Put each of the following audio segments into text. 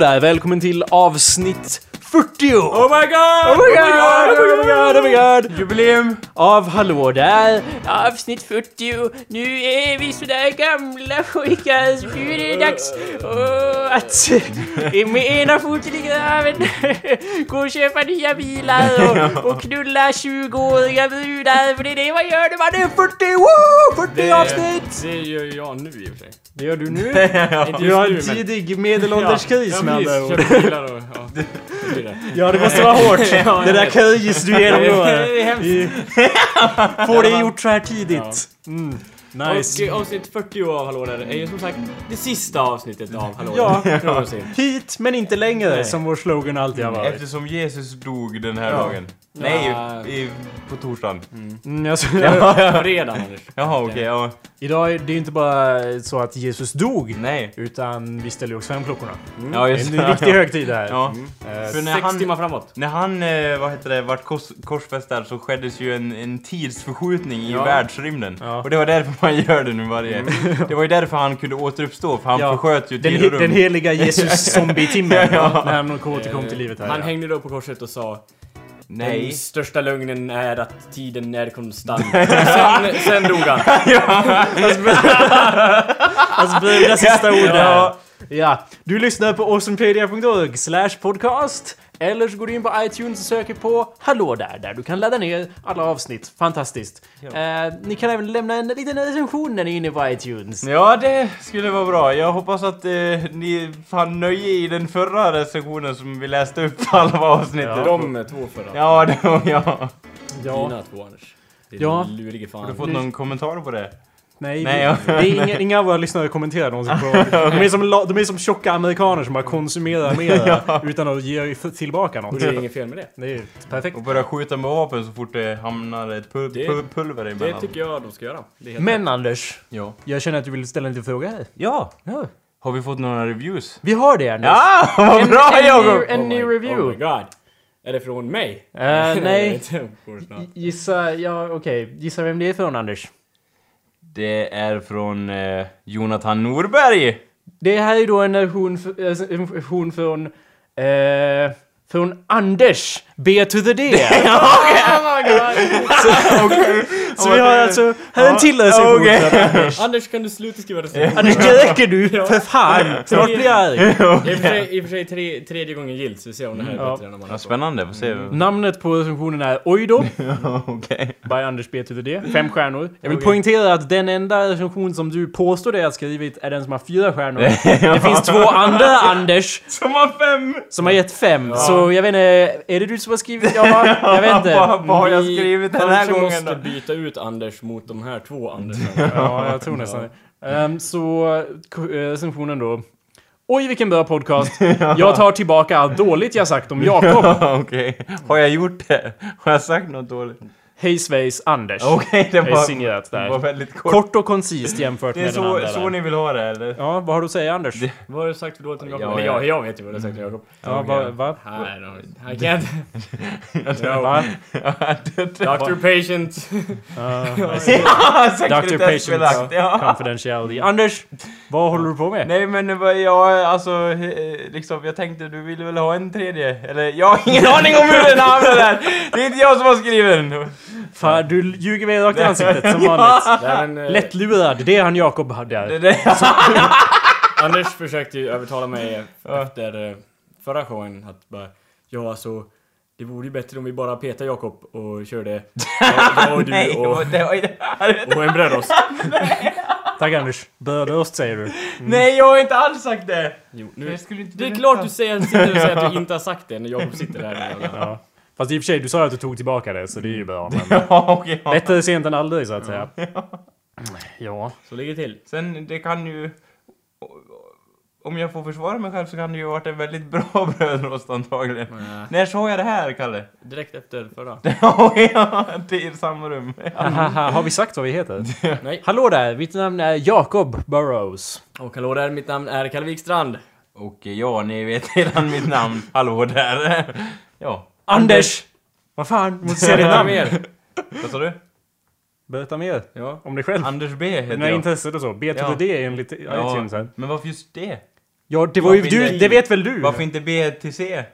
Där, välkommen till avsnitt 40! Oh my god! Oh my god! Oh my god! Oh my god! Jubileum! Av Hallå där, avsnitt 40. Nu är vi sådär gamla pojkar så nu är det dags åh, att med ena foten i graven gå och köpa nya bilar och, och knulla 20-åriga brudar för det är det man gör när man är 40! Woo! 40 avsnitt! Det gör jag nu i och för sig. Det gör du nu? Inte Du har en tidig medelålderskris med andra ord. Ja, det. Ja, måste vara hårt. Ja, Det där köjis du genomgår. Det är hemskt. Får det gjort så här tidigt. Mm. Nice. Och eh, avsnitt 40 av Hallå där är ju som sagt det sista avsnittet av Hallå Ja. Någonsin. Hit men inte längre, Nej. som vår slogan alltid har varit. Eftersom Jesus dog den här Ja. dagen. Nej, Ja. i, på torsdagen. Mm, alltså, Fredag Anders. Jaha, okej, ja. Idag är det ju inte bara så att Jesus dog, Nej. utan vi ställer ju också fram klockorna. Ja, Det just är en viktig högtid här. Ja. Eh, För när Sex han, timmar framåt. när han, eh, vad heter det, vart kors, korsfäst där så skeddes ju en, en tidsförskjutning i Ja. världsrymden. Ja. Och det var därför man gör det nu varje... Det var ju därför han kunde återuppstå, för han Ja. försköt ju den, tid he- och rum. den heliga Jesus zombie-timmen Ja. när han återkom till livet här. Han ja. hängde då på korset och sa Nej. Den största lögnen är att tiden är konstant. sen, sen dog han. Hans breda sista ord Ja. Ja, du lyssnar på awesomepedia.org slash podcast. Eller så går du in på iTunes och söker på Hallå där, där du kan ladda ner alla avsnitt. Fantastiskt. Eh, ni kan även lämna en liten recension när ni är inne på iTunes. Ja, det skulle vara bra. Jag hoppas att eh, ni fann nöje i den förra recensionen som vi läste upp alla avsnittet. Ja. De två förra. Ja, var ja. Ja, Dina två Anders. Din Ja. lurige fan. Har du fått någon kommentar på det? Nej, Nej, vi- ja. det är inga, inga av våra lyssnare kommenterar någonsin på... De är som, de är som tjocka amerikaner som bara konsumerar mer utan att ge tillbaka något. Och det är inget fel med det. Det är perfekt. Och börja skjuta med vapen så fort det hamnar ett pul Det- pul pulver Det emellan. tycker jag de ska göra. Det Men Anders, Ja. jag känner att du vill ställa en liten fråga här. Ja! Ja. Har vi fått några reviews? Vi har det Anders. Ja! Vad bra en, Jakob! ny, en Oh ny my- review. Oh my god. Är det från mig? Eh, nej. Gissa, ja okej. Gissa vem det är från Anders. Det är från eh, Jonathan Norberg! Det här är då en version, f- eh, en version från... Eh, från Anders, B to the D. Så vi har alltså, här är en till recension från Anders. Anders kan du sluta skriva recensioner? Anders, det räcker du! För fan! Snart blir jag arg. I och för sig, tre, tredje gången gillt, så vi ser om det här är Ja. bättre än man Ja, spännande, får se. Namnet på recensionen är Oj då, Okej. by Anders B D. Fem stjärnor. Jag vill poängtera att den enda recension som du påstår dig ha skrivit är den som har fyra stjärnor. Det finns två andra Anders Som har fem! som har gett fem. Så jag vet inte, är det du som har skrivit? Ja, jag vet inte. Vad har jag Vi skrivit den här gången då? Ut Anders mot de här två Anders. Ja, jag tror nästan. Ehm, så eh, recensionen då. Oj, vilken bra podcast. Jag tar tillbaka allt dåligt jag sagt om Jakob. Okej. Har jag gjort det? Har jag sagt något dåligt? Hej svejs Anders. Okej, det Jag är var, signerat det var där. väldigt kort. Kort och koncist jämfört Det är med den så, andra så där. ni vill ha det, eller? Ja, vad har du att säga Anders? Det- Vad har du sagt för dåligt om Jakob? Ja, jag, jag vet ju vad du har sagt om Jakob. Ja, Okej. va? va? I can't... no. Doctor patient. Dr. Patient confidentiality. Anders, vad håller du på med? Nej men det jag, alltså, liksom, jag tänkte du ville väl ha en tredje? Eller, jag har ingen aning om hur den hamnade där! Det är inte jag som har skrivit den! Fan, du ljuger mig rakt i ansiktet som vanligt. Nej, men, eh, Lättlurad, det är han Jakob hade Det, där. det, Anders försökte ju övertala mig efter eh, förra showen att bara... Ja, alltså... Det vore ju bättre om vi bara petar Jakob och körde jag, och du nej, och, det var, det var, och en brödrost. Tack Anders. Brödrost säger du. nej, jag har inte alls sagt det! Jo, nu, Jag skulle inte det är berätta. klart du säger, sitter och säger att du inte har sagt det när Jakob sitter där. Ja. Fast i och för sig, du sa att du tog tillbaka det, så det är ju bra. Men Ja, okej. ja. bättre sent än aldrig, så att säga. Ja. Så ligger det till. Sen, det kan ju... Om jag får försvara mig själv så kan det ju ha varit en väldigt bra brödrost antagligen. Nej. När sa jag det här, Kalle? Direkt efter förra. ja, till samma rum. Har vi sagt vad vi heter? Nej. Hallå där, mitt namn är Jacob Burrows. Och hallå där, mitt namn är Kalle Wikstrand. Och ja, ni vet redan mitt namn. Hallå där. Ja. Anders! Vad fan, du måste säga ditt namn. mer. Vad sa du? Berätta mer Ja. om dig själv. Anders B heter Dina jag. intressen och så. B to Ja. the D enligt Ja, iTunes här. men varför just det? Ja, det var ju Varför du, inte- det vet väl du? Varför inte B till C?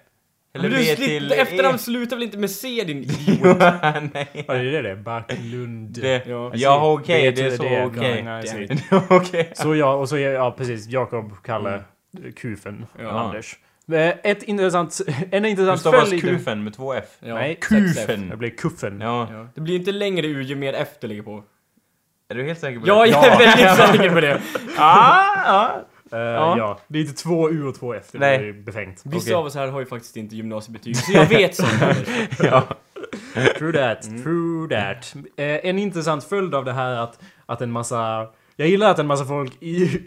Eller Men du B till efternamn E? slutar väl inte med C din idiot? Nej. Ja, det är det. Backlund. Det, Ja. ja, okej, B det är till så D. okej. Ja, see. Okej. Så jag, och så är, ja precis, Jakob, Kalle, Kufen, Ja. Anders. Eh, Ett intressant, en intressant stavas följd... kufen med två F? Ja, Nej, kufen. Det blir kuffen. Ja. Ja. Det blir inte längre U ju mer F det ligger på. Är du helt säker på Ja, det? jag är väldigt säker på det. Ah, ja. Eh, Ja. ja. Det är inte två U och två F. Det Nej. blir befängt. Vissa Okej. av oss här har ju faktiskt inte gymnasiebetyg, så jag vet sånt. Ja. True that, true that. Eh, en intressant följd av det här att, att en massa... Jag gillar att en massa folk i,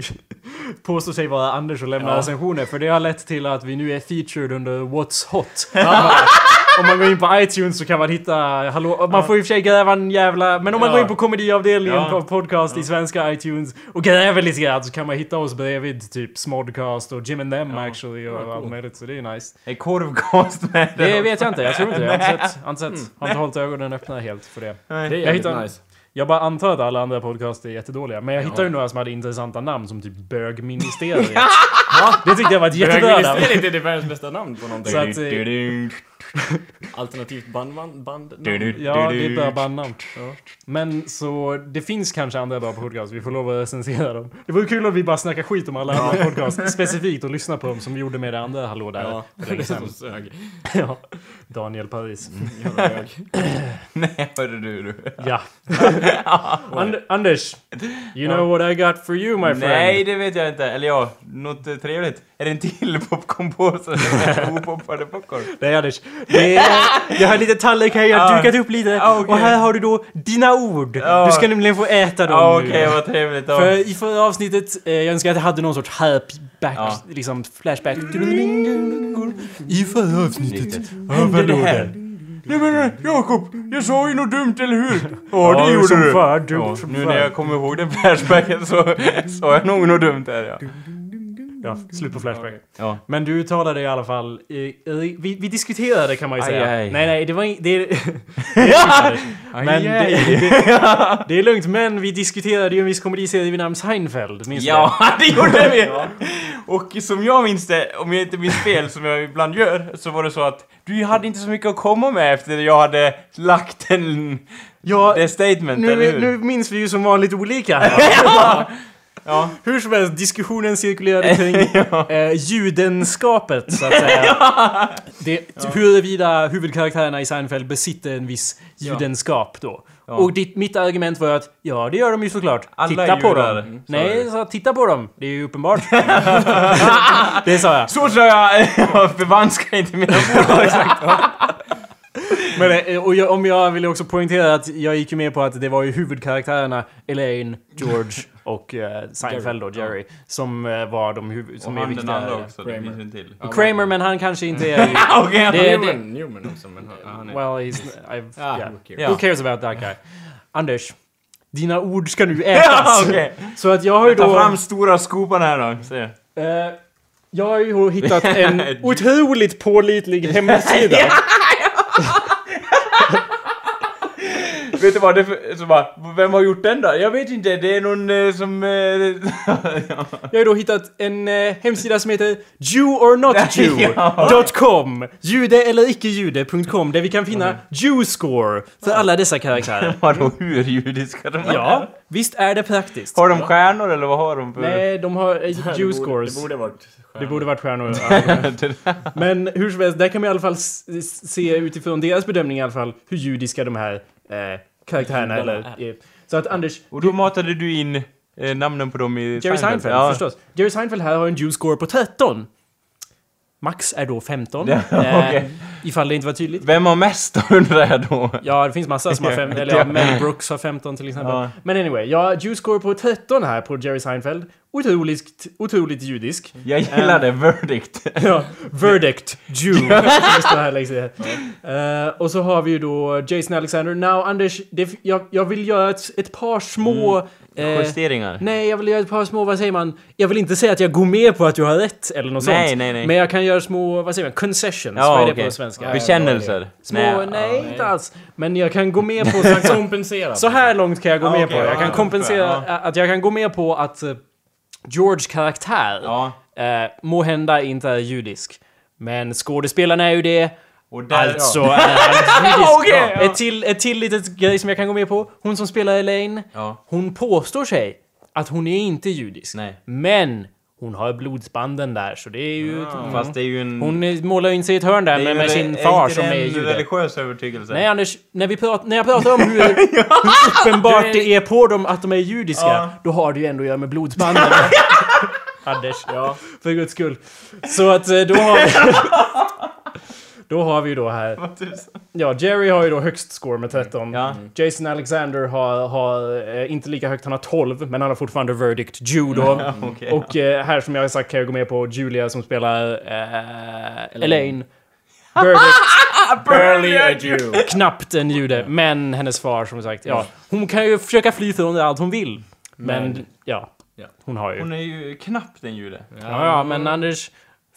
påstår sig vara Anders och lämnar Ja. recensioner för det har lett till att vi nu är featured under What's Hot. om man går in på iTunes så kan man hitta... Hallå, man får i och för sig gräva en jävla... Men om man Ja. går in på komediavdelningen Ja. på podcast i svenska iTunes och gräver lite grann så kan man hitta oss bredvid typ Smodcast och Jim and Them Ja. actually och Ja, allt cool. möjligt så det är nice. Är korvkast med Det vet jag inte, jag tror inte det. Jag har inte sett. Har, inte sett. har inte hållit ögonen öppna helt för det. Det är Jag hittar- nice. Jag bara antar att alla andra podcast är jättedåliga. Men jag Ja. hittade ju några som hade intressanta namn som typ Bögministeriet. Det tyckte jag var ett jättebra namn. Bögministeriet är det världens bästa namn på någonting. Så att, eh, Alternativt bandnamn. Band. Ja, det är bra bandnamn. Ja. Men så det finns kanske andra bra podcast. Vi får lov att recensera dem. Det vore kul om vi bara snackar skit om alla andra podcast specifikt och lyssnar på dem som vi gjorde med det andra Hallå där. Ja, det sög. Ja. Daniel Paris. Bög. Nej, hörru du. du. Ja. And Anders, you know what I got for you my friend. Nej, det vet jag inte. Eller ja, något trevligt. Är det en till popcornpåse? Opoppade popcorn? Nej Anders, jag har lite här, jag har dukat upp lite. Ah, okej. Och här har du då dina ord. Du ska nämligen få äta dem nu. okej, vad trevligt. Ja. För i förra avsnittet, eh, jag önskar att jag hade någon sorts happy back, Ja. liksom flashback. I förra avsnittet hände det här? Nej men Jakob, jag sa ju något dumt, eller hur? Ja, det gjorde som du. fan Dumt Ja, som nu fan. när jag kommer ihåg den flashbacken så sa jag nog något dumt där ja. Ja, slut på flashback. Ja. Men du uttalade i alla fall, eh, eh, vi, vi diskuterade kan man ju Aj, säga. aj. Nej, nej, det var inte... Det, det, det, men det, det, det är lugnt, men vi diskuterade ju en viss komediserie vid namn Seinfeld, minns Ja, det gjorde vi! Och som jag minns det, om jag inte minns fel, som jag ibland gör, så var det så att du hade inte så mycket att komma med efter jag hade lagt en... Ja, det statement, eller nu, hur? nu minns vi ju som vanligt olika. Ja. Hur som helst, diskussionen cirkulerade kring ja. eh, judenskapet, så att säga. Det, Huruvida huvudkaraktärerna i Seinfeld besitter en viss judenskap då. Ja. Och ditt, mitt argument var att ja, det gör de ju såklart. Alla titta på dem. Mm, så Nej, sa titta på dem. Det är ju uppenbart. det sa jag. Så sa jag, förvanskar inte mina ord. Men, eh, och jag, om jag ville också poängtera att jag gick ju med på att det var ju huvudkaraktärerna Elaine, George och eh, Seinfeld och Jerry som eh, var de huvud... Som Och är han den viktiga. andra också, det Kramer. inte till. Och Kramer, men han kanske inte är... Okej, han- Det- det- Newman, Newman också, men han- är... well, he's... I've, Ah, yeah. who cares? Who cares about that guy? Anders, dina ord ska nu Ja, ätas. okej. Så att jag har ju då... Ta fram stora skopan här då, se. Eh, jag har ju hittat en otroligt pålitlig hemsida. Vet du vad, det är för, så bara, vem har gjort den då? Jag vet inte, det är någon eh, som... Eh, ja. Jag har då hittat en eh, hemsida som heter jewornotjew.com Jude eller icke-jude.com där vi kan finna Jew-score för alla dessa karaktärer. Vadå, hur judiska de är? Ja, visst är det praktiskt. Har de stjärnor eller vad har de för... Nej, de har eh, Det borde- Jew-scores. Det borde varit Det borde varit stjärnor. Men hur som helst, där kan man i alla fall se utifrån deras bedömning i alla fall hur judiska de här eh, karaktärerna eller... Så att Anders, Och då matade du in eh, namnen på dem i Jerry Seinfeld, Ja. förstås. Jerry Seinfeld här har en Jew-score på 13. Max är då 15. Ja, eh, okej. Ifall det inte var tydligt. Vem har mest då undrar jag då? Ja, det finns massa som har 15, eller ja, Mel Brooks har 15 till exempel. Ja. Men anyway, jag har Jew-score på 13 här på Jerry Seinfeld. Otroligt, otroligt judisk. Jag gillar det, verdict. Ja, verdict, Jew. Eh, och så har vi ju då Jason Alexander. Now Anders, det, jag, jag vill göra ett, ett par små... eh, Justeringar. nej, jag vill göra ett par små, vad säger man? Jag vill inte säga att jag går med på att du har rätt eller något Nej, sånt. nej, nej. Men jag kan göra små, vad säger man? Concessions. Ja, vad är det på svenska? Bekännelser. Små, nej, inte alls. Men jag kan gå med på... Så, Kompensera. så här långt kan jag gå Ja, med okej, på. Jag ja, kan kompensera ja. att jag kan gå med på att eh, George karaktär Ja. eh, må hända inte är judisk. Men skådespelaren är ju det. Och där, Alltså ja. är. Okej, ja. Ett till, ett till litet grej som jag kan gå med på. Hon som spelar Elaine. Ja. Hon påstår sig att hon är inte judisk. Nej. Men hon har blodsbanden där, så det är ju... Fast det är ju en... Hon är- målar in sig i ett hörn där är med, med sin är far som det är en jude. religiös övertygelse. Nej Anders, när, vi prat, när jag pratar om hur, hur uppenbart det är på dem att de är judiska, Ja. då har det ju ändå att göra med blodsbanden. Anders, Ja. för guds skull. Så att eh, då har vi... Då har vi ju då här... Ja, Jerry har ju då högst score med 13. Ja. Jason Alexander har, har eh, inte lika högt, han har 12, men han har fortfarande verdict Jew då. Ja, okej. Och eh, här som jag har sagt kan jag gå med på Julia som spelar eh, Elaine. Verdict, Barely a Jew. knappt en jude, men hennes far som sagt, ja. Hon kan ju försöka fly från det allt hon vill. Men, Men- ja. Ja. Hon har ju. Hon är ju knappt en jude. Ja, ja, men Anders...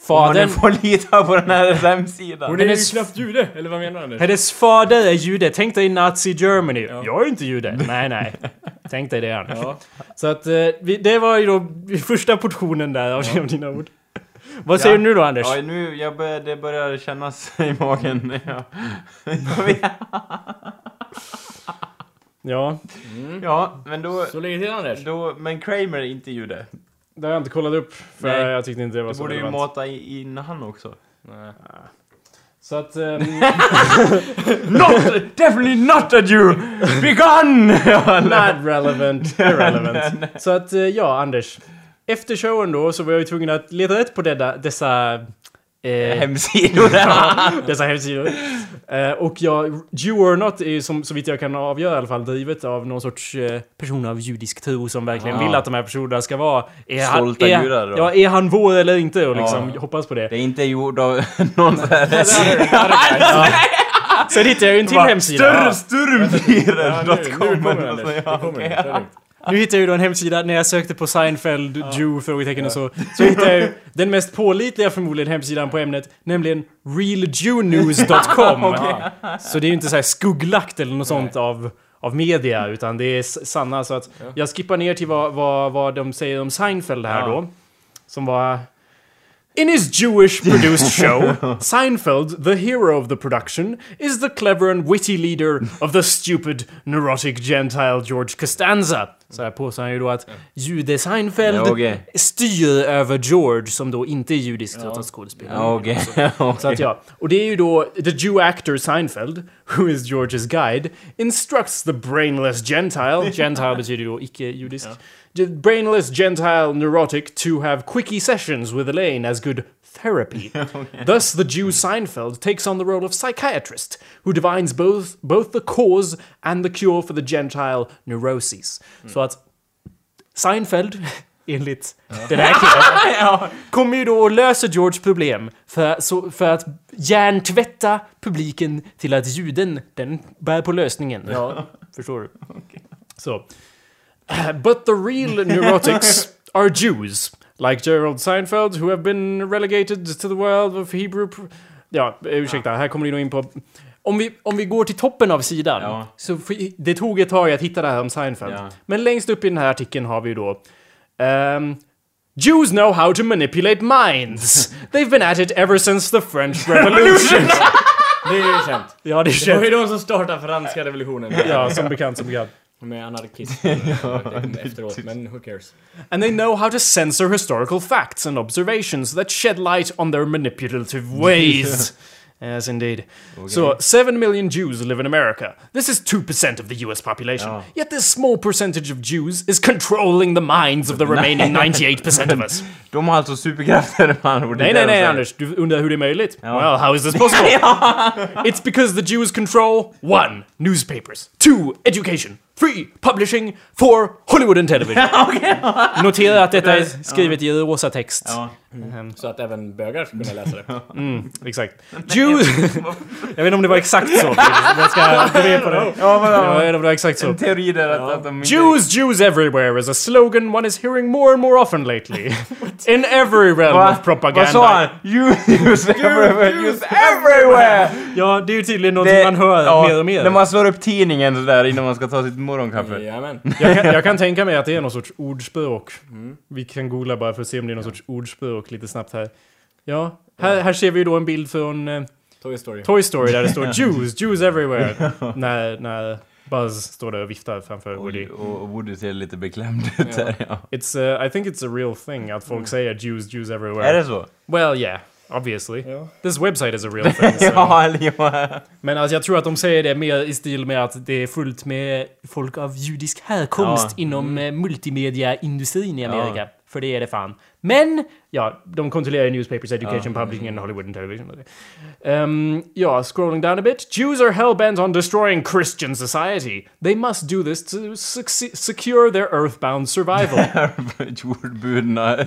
Om man Fadern... får lita på den här hemsidan. Hon är ju knappt jude, eller vad menar du? Hennes fader är jude. Tänk dig Nazi Germany. Jag är inte jude. Nej, nej. Tänk dig det Anders. Ja. Så att eh, det var ju då första portionen där av av dina ord. Vad säger du nu då Anders? Ja, nu jag börjar, det börjar kännas i magen. Ja, Jag vet. Ja, ja men då, Så ligger det till Anders. då... Men Kramer är inte jude. Det har jag inte kollat upp för Nej. jag tyckte inte det var Du så borde ju mata i- in han också. Nej. Så att... ehm, Not, definitely not a Jew! Begun! not relevant, irrelevant. Så att, ja Anders. Efter showen då så var jag ju tvungen att leta rätt på detta, dessa... Eh, Hemsidor. dessa hemsidor. Eh, och ja, Jew or Not är ju som, så vitt jag kan avgöra i alla fall drivet av någon sorts eh, person av judisk tro som verkligen Ja. vill att de här personerna ska vara... Är Stolta är, judar då. Ja, är han vår eller inte? Och liksom Ja. hoppas på det. Det är inte gjord av någon sån här... Sen hittade jag ju en till hemsida. Större Ja, nu, nu kommer Anders. Ja. Nu hittade jag ju då en hemsida när jag sökte på Seinfeld, Jew, frågetecken och så. Så hittade jag ju den mest pålitliga förmodligen hemsidan på ämnet, nämligen realjewnews.com. Så det är ju inte så här skugglagt eller något sånt av, av media, utan det är sanna. Så att jag skippar ner till vad, vad, vad de säger om Seinfeld här Ja. då. Som var... In his Jewish produced show, Seinfeld, the hero of the production, is the clever and witty leader of the stupid, neurotic Gentile George Costanza. Så här påstår han ju då att jude Seinfeld Ja, okej. styr över George som då inte är judisk trots att skådespelare. Ja, okej. Så att ja, och det är ju då the Jew actor Seinfeld, who is George's guide, instructs the brainless Gentile, Gentile betyder ju icke-judisk, the brainless Gentile neurotic to have quickie sessions with Elaine as good therapy. Thus the Jew Seinfeld takes on the role of psychiatrist, who divines both, both the cause and the cure for the Gentile neuroses. Så att Seinfeld, enligt den här killen, kommer ju då och löser George problem för, så, för att hjärntvätta publiken till att juden, den bär på lösningen. Ja, förstår du? Så. But the real neurotics are Jews. Like Gerald Seinfeld, who have been relegated to the world of Hebrew... Ja, ursäkta, här kommer ni nog in på... Om vi, om vi går till toppen av sidan, Ja. så det tog ett tag att hitta det här om Seinfeld. Ja. Men längst upp i den här artikeln har vi ju då... ehm, Jews know how to manipulate minds. They've been at it ever since the French Revolution. Det är ju känt. ja, det är Det var ju känt. de som startade franska revolutionen. Ja, som bekant, som bekant. Med anarkism. Det kom efteråt, men who cares? And they know how to censor historical facts and observations that shed light on their manipulative ways. yes, indeed. So, 7 million Jews live in America. This is 2% of the US population. Ja. Yet this small percentage of Jews is controlling the minds of the remaining 98% of us. De har alltså superkrafter med andra ord. det Nej, nej, nej. Anders. Du undrar hur det är möjligt? Ja. Well, how is this possible? It's because the Jews control 1. Newspapers 2. Education 3. Publishing 4. Hollywood and television. Notera att detta är skrivet i rosa text. Ja. Ehm, Så att även bögar ska kunna läsa det. Mm, exakt. Jews... jag vet inte om det var exakt så. Jag ska gå med på det. Ja, Jag vet inte om det var exakt så. En teori där att, att de. Jews, Jews everywhere is a slogan one is hearing more and more often lately. In every realm Va? of Vad propaganda. sa han? Use everywhere! Ja, det är ju tydligen någonting man hör mer och mer. När man slår upp tidningen sådär innan man ska ta sitt morgonkaffe. Jajamän. Jag kan, jag kan tänka mig att det är någon sorts ordspråk. Vi kan googla bara för att se om det är någon sorts ordspråk lite snabbt här. Ja, här, här ser vi då en bild från eh, Toy Story. Toy Story där det står Jews, Jews everywhere. när, när Buzz står där och viftar framför Woody. Och, och Woody ser lite beklämd ut där, ja. It's, uh, I think it's a real thing att folk säger Jews, Jews everywhere. Är det så? Well, yeah. Obviously. Ja. This website is a real thing. so. Ja. Men alltså jag tror att de säger det mer i stil med att det är fullt med folk av judisk härkomst Ja. inom mm. multimediaindustrin i Amerika. För det är det fan. Men, ja, de kontrollerar newspapers, education, publishing and Hollywood and television. Um, ja, scrolling down a bit. Jews are hell-bent on destroying Christian society. They must do this to secure their earthbound survival. Jordburna.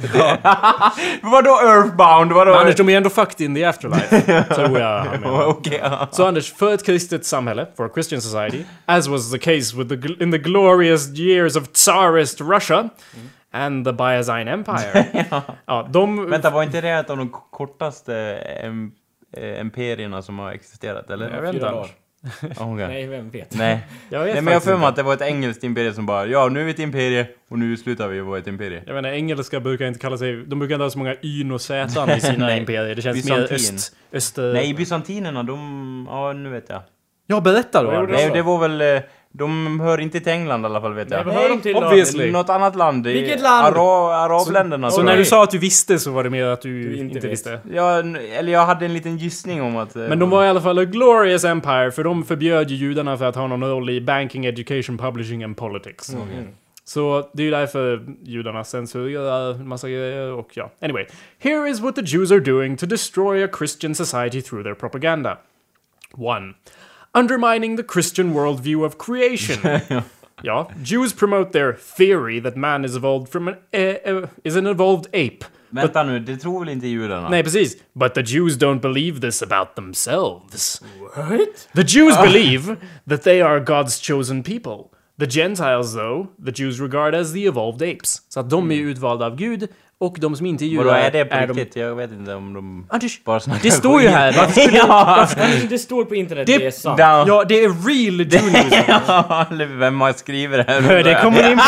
Vadå earthbound? Vadå? Men Anders, de är ändå fucked in the afterlife. tror jag. Okej, ja. Så Anders, för ett kristet samhälle, for a Christian society, as was the case with the, in the glorious years of Tsarist Russia and the Byzantine Empire. ja. de... Vänta, var inte det ett av de kortaste em, eh, imperierna som har existerat, eller? Jag vet inte. Oh, okay. Nej, vem vet? Nej. Jag vet Nej, men jag för mig att det var ett engelskt imperium som bara Ja, nu är vi ett imperie och nu slutar vi vara ett imperie. Jag menar, engelska brukar inte kalla sig... De brukar inte ha så många yn och zän i sina imperier. Det känns Byzantin. mer öst... öster... Nej, bysantinerna, de... Ja, nu vet jag. Ja, berätta då. Nej, det var väl... De hör inte till England i alla fall, vet Nej, jag. vad hör de till obviously. Något annat land. i- Vilket land? Ara, arabländerna. Så tror när du sa att du visste så var det mer att du, Du inte, inte visste. Ja, eller jag hade en liten gissning om att... eh, Men de var i alla fall a glorious empire, för de förbjöd ju judarna för att ha någon roll i banking, education, publishing and politics. Mm. Så det är ju därför judarna censurerar en massa grejer och ja. Anyway. Here is what the Jews are doing to destroy a Christian society through their propaganda. 1. Undermining the Christian worldview of creation. ja. Jews promote their theory that man is evolved from an, eh, eh, is an evolved ape. Vänta nu, det tror väl inte judarna? Nej, precis. But the Jews don't believe this about themselves. What? The Jews believe that they are God's chosen people. The Gentiles, though, the Jews regard as the evolved apes. Så att de är utvalda av Gud, och de som inte är judar Vadå, är det på de- riktigt? Jag vet inte om de Anders, bara snackar det står ju här. Varför skulle ja! Det står på internet, Det- det, är sant. Ja. Ja, det är real news. Ja, vem har skrivit det här? Det kommer in på.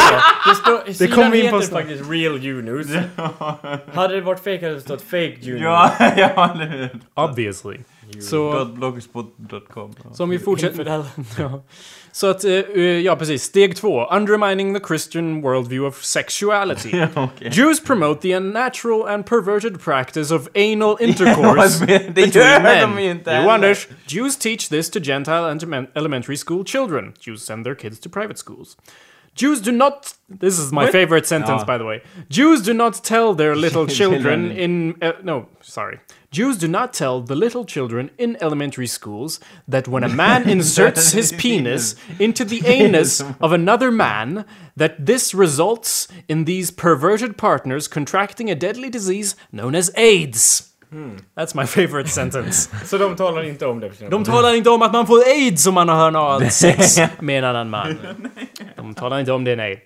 Det, står, sidan kommer in på heter faktiskt Real U-News. hade det varit fake hade det stått Fake U-News. Ja, ja, eller hur? Obviously. Så, .blogspot.com så om vi fortsätter... Ja. Så att, eh, eh, ja precis. Steg två. Undermining the Christian worldview of sexuality. Okej. Jews promote the unnatural and perverted practice of anal intercourse det between gör men. de ju inte Jo, heller. Anders. Jews teach this to Gentile and elementary school children. Jews send their kids to private schools. Jews do not. This is my favorite sentence, Ja. by the way. Jews do not tell their little children Children. in. Uh, no, sorry. Jews do not tell the little children in elementary schools that when a man inserts his penis into the anus of another man, that this results in these perverted partners contracting a deadly disease known as AIDS. That's my favorite sentence. Så de talar inte om det De talar inte om att man får aids om man har anal sex med en annan man. De talar inte om det, nej.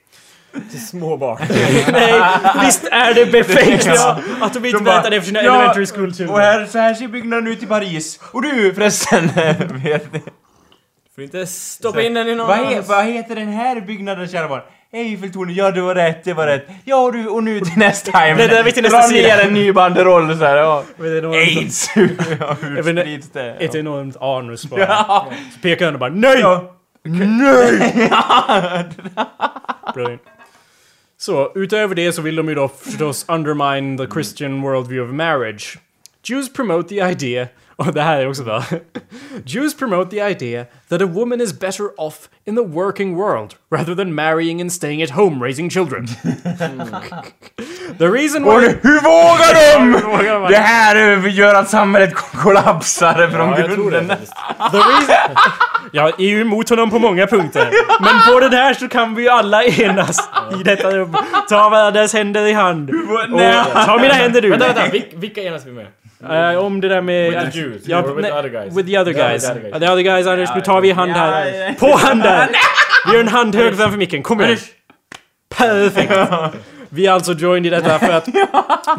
till små barn. nej, visst är det befängt att de inte De berättar det för sina "Ja, elementary school Och här, så här ser byggnaden ut i Paris. Och du förresten, vet ni? Får inte stoppa in den i någon vad, he, vad heter den här byggnaden kära barn? Eiffeltornet, ja du var rätt, det var rätt. Ja du, och nu till nästa time. Det där är till nästa Dra sida. ner en ny banderoll så här, ja. Aids! ja, hur sprids det? Ett Ja. enormt anus bara. Ja. Så pekar han och bara NEJ! Ja. Brilliant. Så, utöver det så vill de ju då förstås undermine the Christian worldview of marriage. Jews promote the idea, och det här är också bra. Jews promote the idea that a woman is better off in the working world rather than marrying and staying at home raising children. the reason why... hur vågar de? Det här gör att samhället kollapsar från Ja, det grunden. The reason... Jag är ju emot honom på många punkter. Men på den här så kan vi ju alla enas i detta rum. Ta varandras händer i hand. Och ta mina händer du. Vänta, vänta. Vil- vilka enas vi med? Eh, om det där med... With the Jews, Ja, or with the other guys? With the other guys. with the other guys. Uh, The other guys, Anders. Nu tar vi hand här. På hand där! Vi gör en hand hög framför micken. Kom igen. Perfekt. Vi är alltså joined i detta för att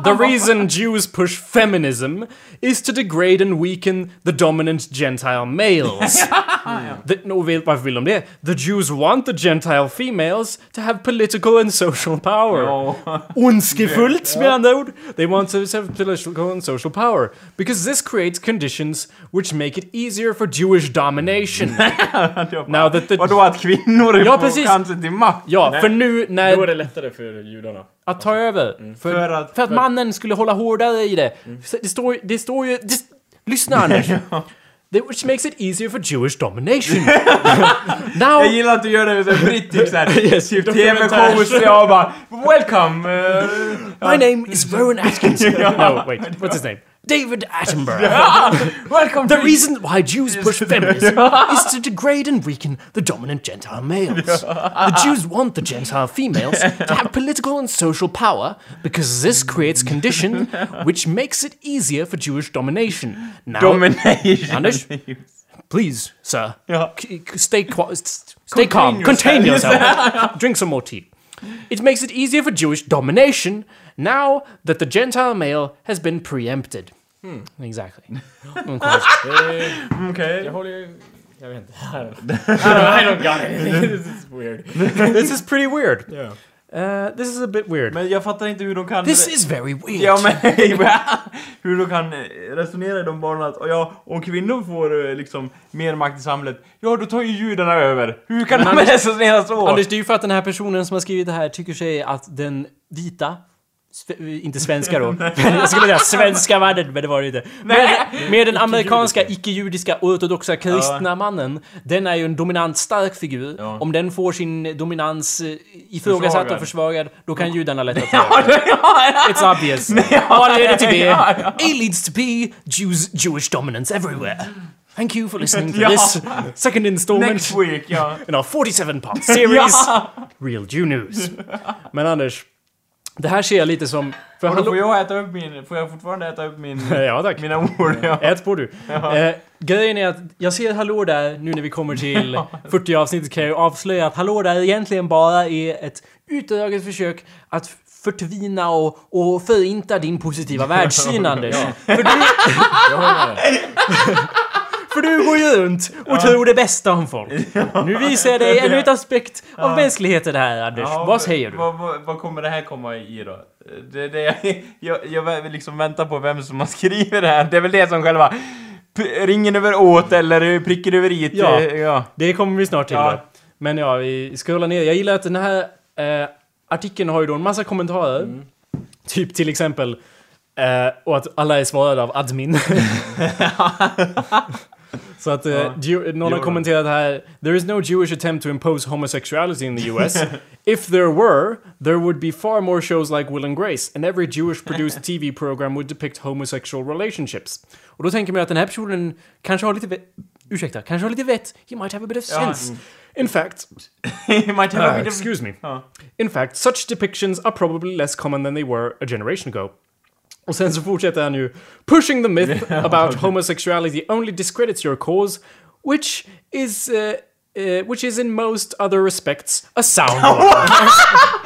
the reason Jews push feminism is to degrade and weaken the dominant gentile males. the, no, varför vill de det? The Jews want the gentile females to have political and social power. Ondskefullt med andra ord. They want to have political and social power. Because this creates conditions which make it easier for Jewish domination. Now that the... Vadå att kvinnor Ja, får precis. chansen till makt? Ja, för nu Då är när... det lättare för judarna. Att ta över. För, För att- för att mannen skulle hålla hårdare i det. Så Det står, det står ju... Det, lyssna Anders! Det, which makes it easier for Jewish domination. Now... Jag gillar att du gör det med brittisk såhär, Yes, typ. TV-shows och bara Welcome! Uh, My name is Rowan Atkins. no, wait. What's his name? David Attenborough. welcome The reason why Jews push feminism is to degrade and weaken the dominant Gentile males. The Jews want the Gentile females to have political and social power because this creates condition which makes it easier for Jewish domination. Now, Domination. Anders? please, sir, c- stay s- stay calm. Contain yourself. Drink some more tea. It makes it easier for Jewish domination now that the Gentile male has been preempted. Exactly. Mm, quite. Okej. Jag håller ju... Jag vet inte. I don't, I don't got it. This is weird. this is pretty weird. Yeah. Uh, this is a bit weird. Men jag fattar inte hur de kan... This is very weird. Ja men hur de kan eh, resonera i de banorna att ja, om kvinnor får eh, liksom mer makt i samhället, ja då tar ju judarna över. Hur kan Men de Anders- resonera så? Anders, det är ju för att den här personen som har skrivit det här tycker sig att den vita inte svenska då. Jag skulle säga svenska mannen, men det var det inte. Med, med den amerikanska icke-judiska ortodoxa kristna mannen. Den är ju en dominant stark figur. Ja. Om den får sin dominans eh, ifrågasatt Försvagad. och försvagad, då kan judarna lätta till. Ja, ja, It's obvious. Vad leder till det? Ja, ja. A leads to B, Jews, Jewish dominance everywhere. Thank you for listening to Ja. this second installment Next week, ja. in our 47 part series, Ja. Real Jew News. Men Anders, det här ser jag lite som... För Och då får jag äta upp min... Får jag fortfarande äta upp min... Ja tack. mina ord? Ja. Ät på du. Eh, grejen är att jag ser Hallå där nu när vi kommer till 40 avsnittet kan jag avslöja att Hallå där egentligen bara är ett utdraget försök att förtvina och, och förinta din positiva världssyn Anders. För, du, Jag för du går ju runt och tror det bästa om folk. Nu visar jag dig ännu ett aspekt av mänskligheten här Anders. Vad säger du? Vad, vad, vad kommer det här komma i då? Det, det, jag, jag vill liksom vänta på vem som har skrivit det här. Det är väl det som själva ringen över åt eller pricken över i. Ja. ja. Det kommer vi snart till Ja. Men ja, vi scrollar ner. Jag gillar att den här eh, artikeln har ju då en massa kommentarer. Typ till exempel eh, och att alla är svarade av admin. Så att eh, Jew- någon har kommenterat här There is no Jewish attempt to impose homosexuality in the US. If there were, there would be far more shows like Will and Grace and every Jewish produced TV program would depict homosexual relationships. Och då tänker man att den här personen kanske har lite vett, ursäkta, kanske har lite vett. He might have a bit of sense. In fact, might have a bit of- excuse me. In fact, such depictions are probably less common than they were a generation ago. Och sen så fortsätter han ju Pushing the myth about homosexuality only discredits your cause, which is... Uh, uh, which is in most other respects a sound